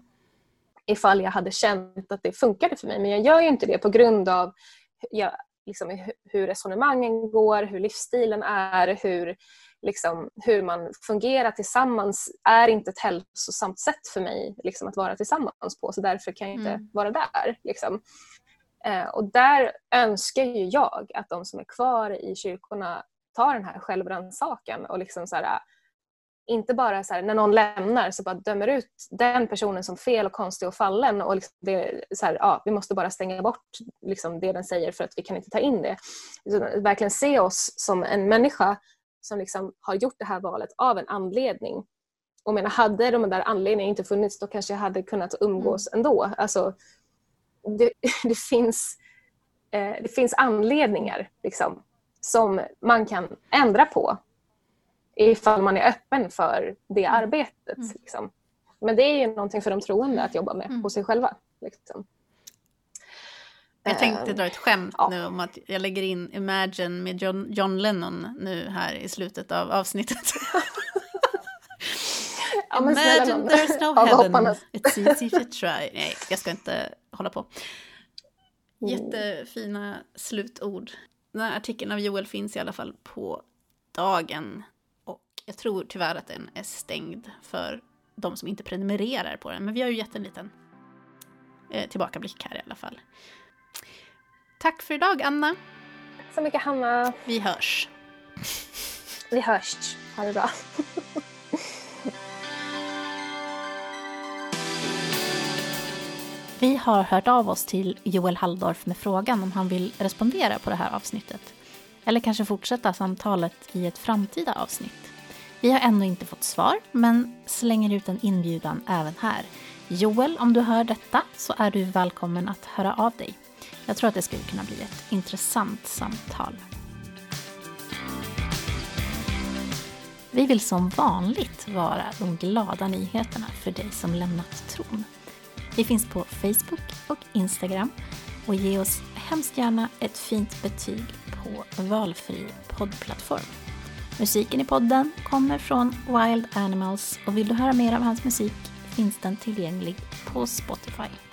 Ifall jag hade känt att det funkade för mig. Men jag gör ju inte det på grund av jag liksom, hur resonemangen går, hur livsstilen är, hur, liksom, hur man fungerar tillsammans är inte ett hälsosamt sätt för mig liksom, att vara tillsammans på så därför kan jag inte mm. vara där. Liksom. Eh, och där önskar ju jag att de som är kvar i kyrkorna tar den här självrannsakan och liksom så här, inte bara så här, när någon lämnar så bara dömer ut den personen som fel och konstig och fallen och liksom det, så här, ja, vi måste bara stänga bort liksom det den säger för att vi kan inte ta in det. Utan verkligen se oss som en människa som liksom har gjort det här valet av en anledning. Och menar, hade de där anledningarna inte funnits då kanske jag hade kunnat umgås mm. ändå. Alltså, det, det finns, eh, det finns anledningar liksom, som man kan ändra på ifall man är öppen för det mm. arbetet. Mm. Liksom. Men det är ju någonting för de troende att jobba med mm. på sig själva. Liksom. Jag tänkte dra ett skämt ja. nu om att jag lägger in Imagine med John, John Lennon nu här i slutet av avsnittet. ja, Imagine there's no heaven, it's easy you try. Nej, jag ska inte hålla på. Mm. Jättefina slutord. Den här artikeln av Joel finns i alla fall på dagen jag tror tyvärr att den är stängd för de som inte prenumererar på den. Men vi har ju gett en liten eh, tillbakablick här i alla fall. Tack för idag Anna. Tack så mycket Hanna. Vi hörs. Vi hörs. Ha det bra. Vi har hört av oss till Joel Halldorf med frågan om han vill respondera på det här avsnittet. Eller kanske fortsätta samtalet i ett framtida avsnitt. Vi har ännu inte fått svar, men slänger ut en inbjudan även här. Joel, om du hör detta så är du välkommen att höra av dig. Jag tror att det skulle kunna bli ett intressant samtal. Vi vill som vanligt vara de glada nyheterna för dig som lämnat tron. Vi finns på Facebook och Instagram och ge oss hemskt gärna ett fint betyg på valfri poddplattform. Musiken i podden kommer från Wild Animals och vill du höra mer av hans musik finns den tillgänglig på Spotify.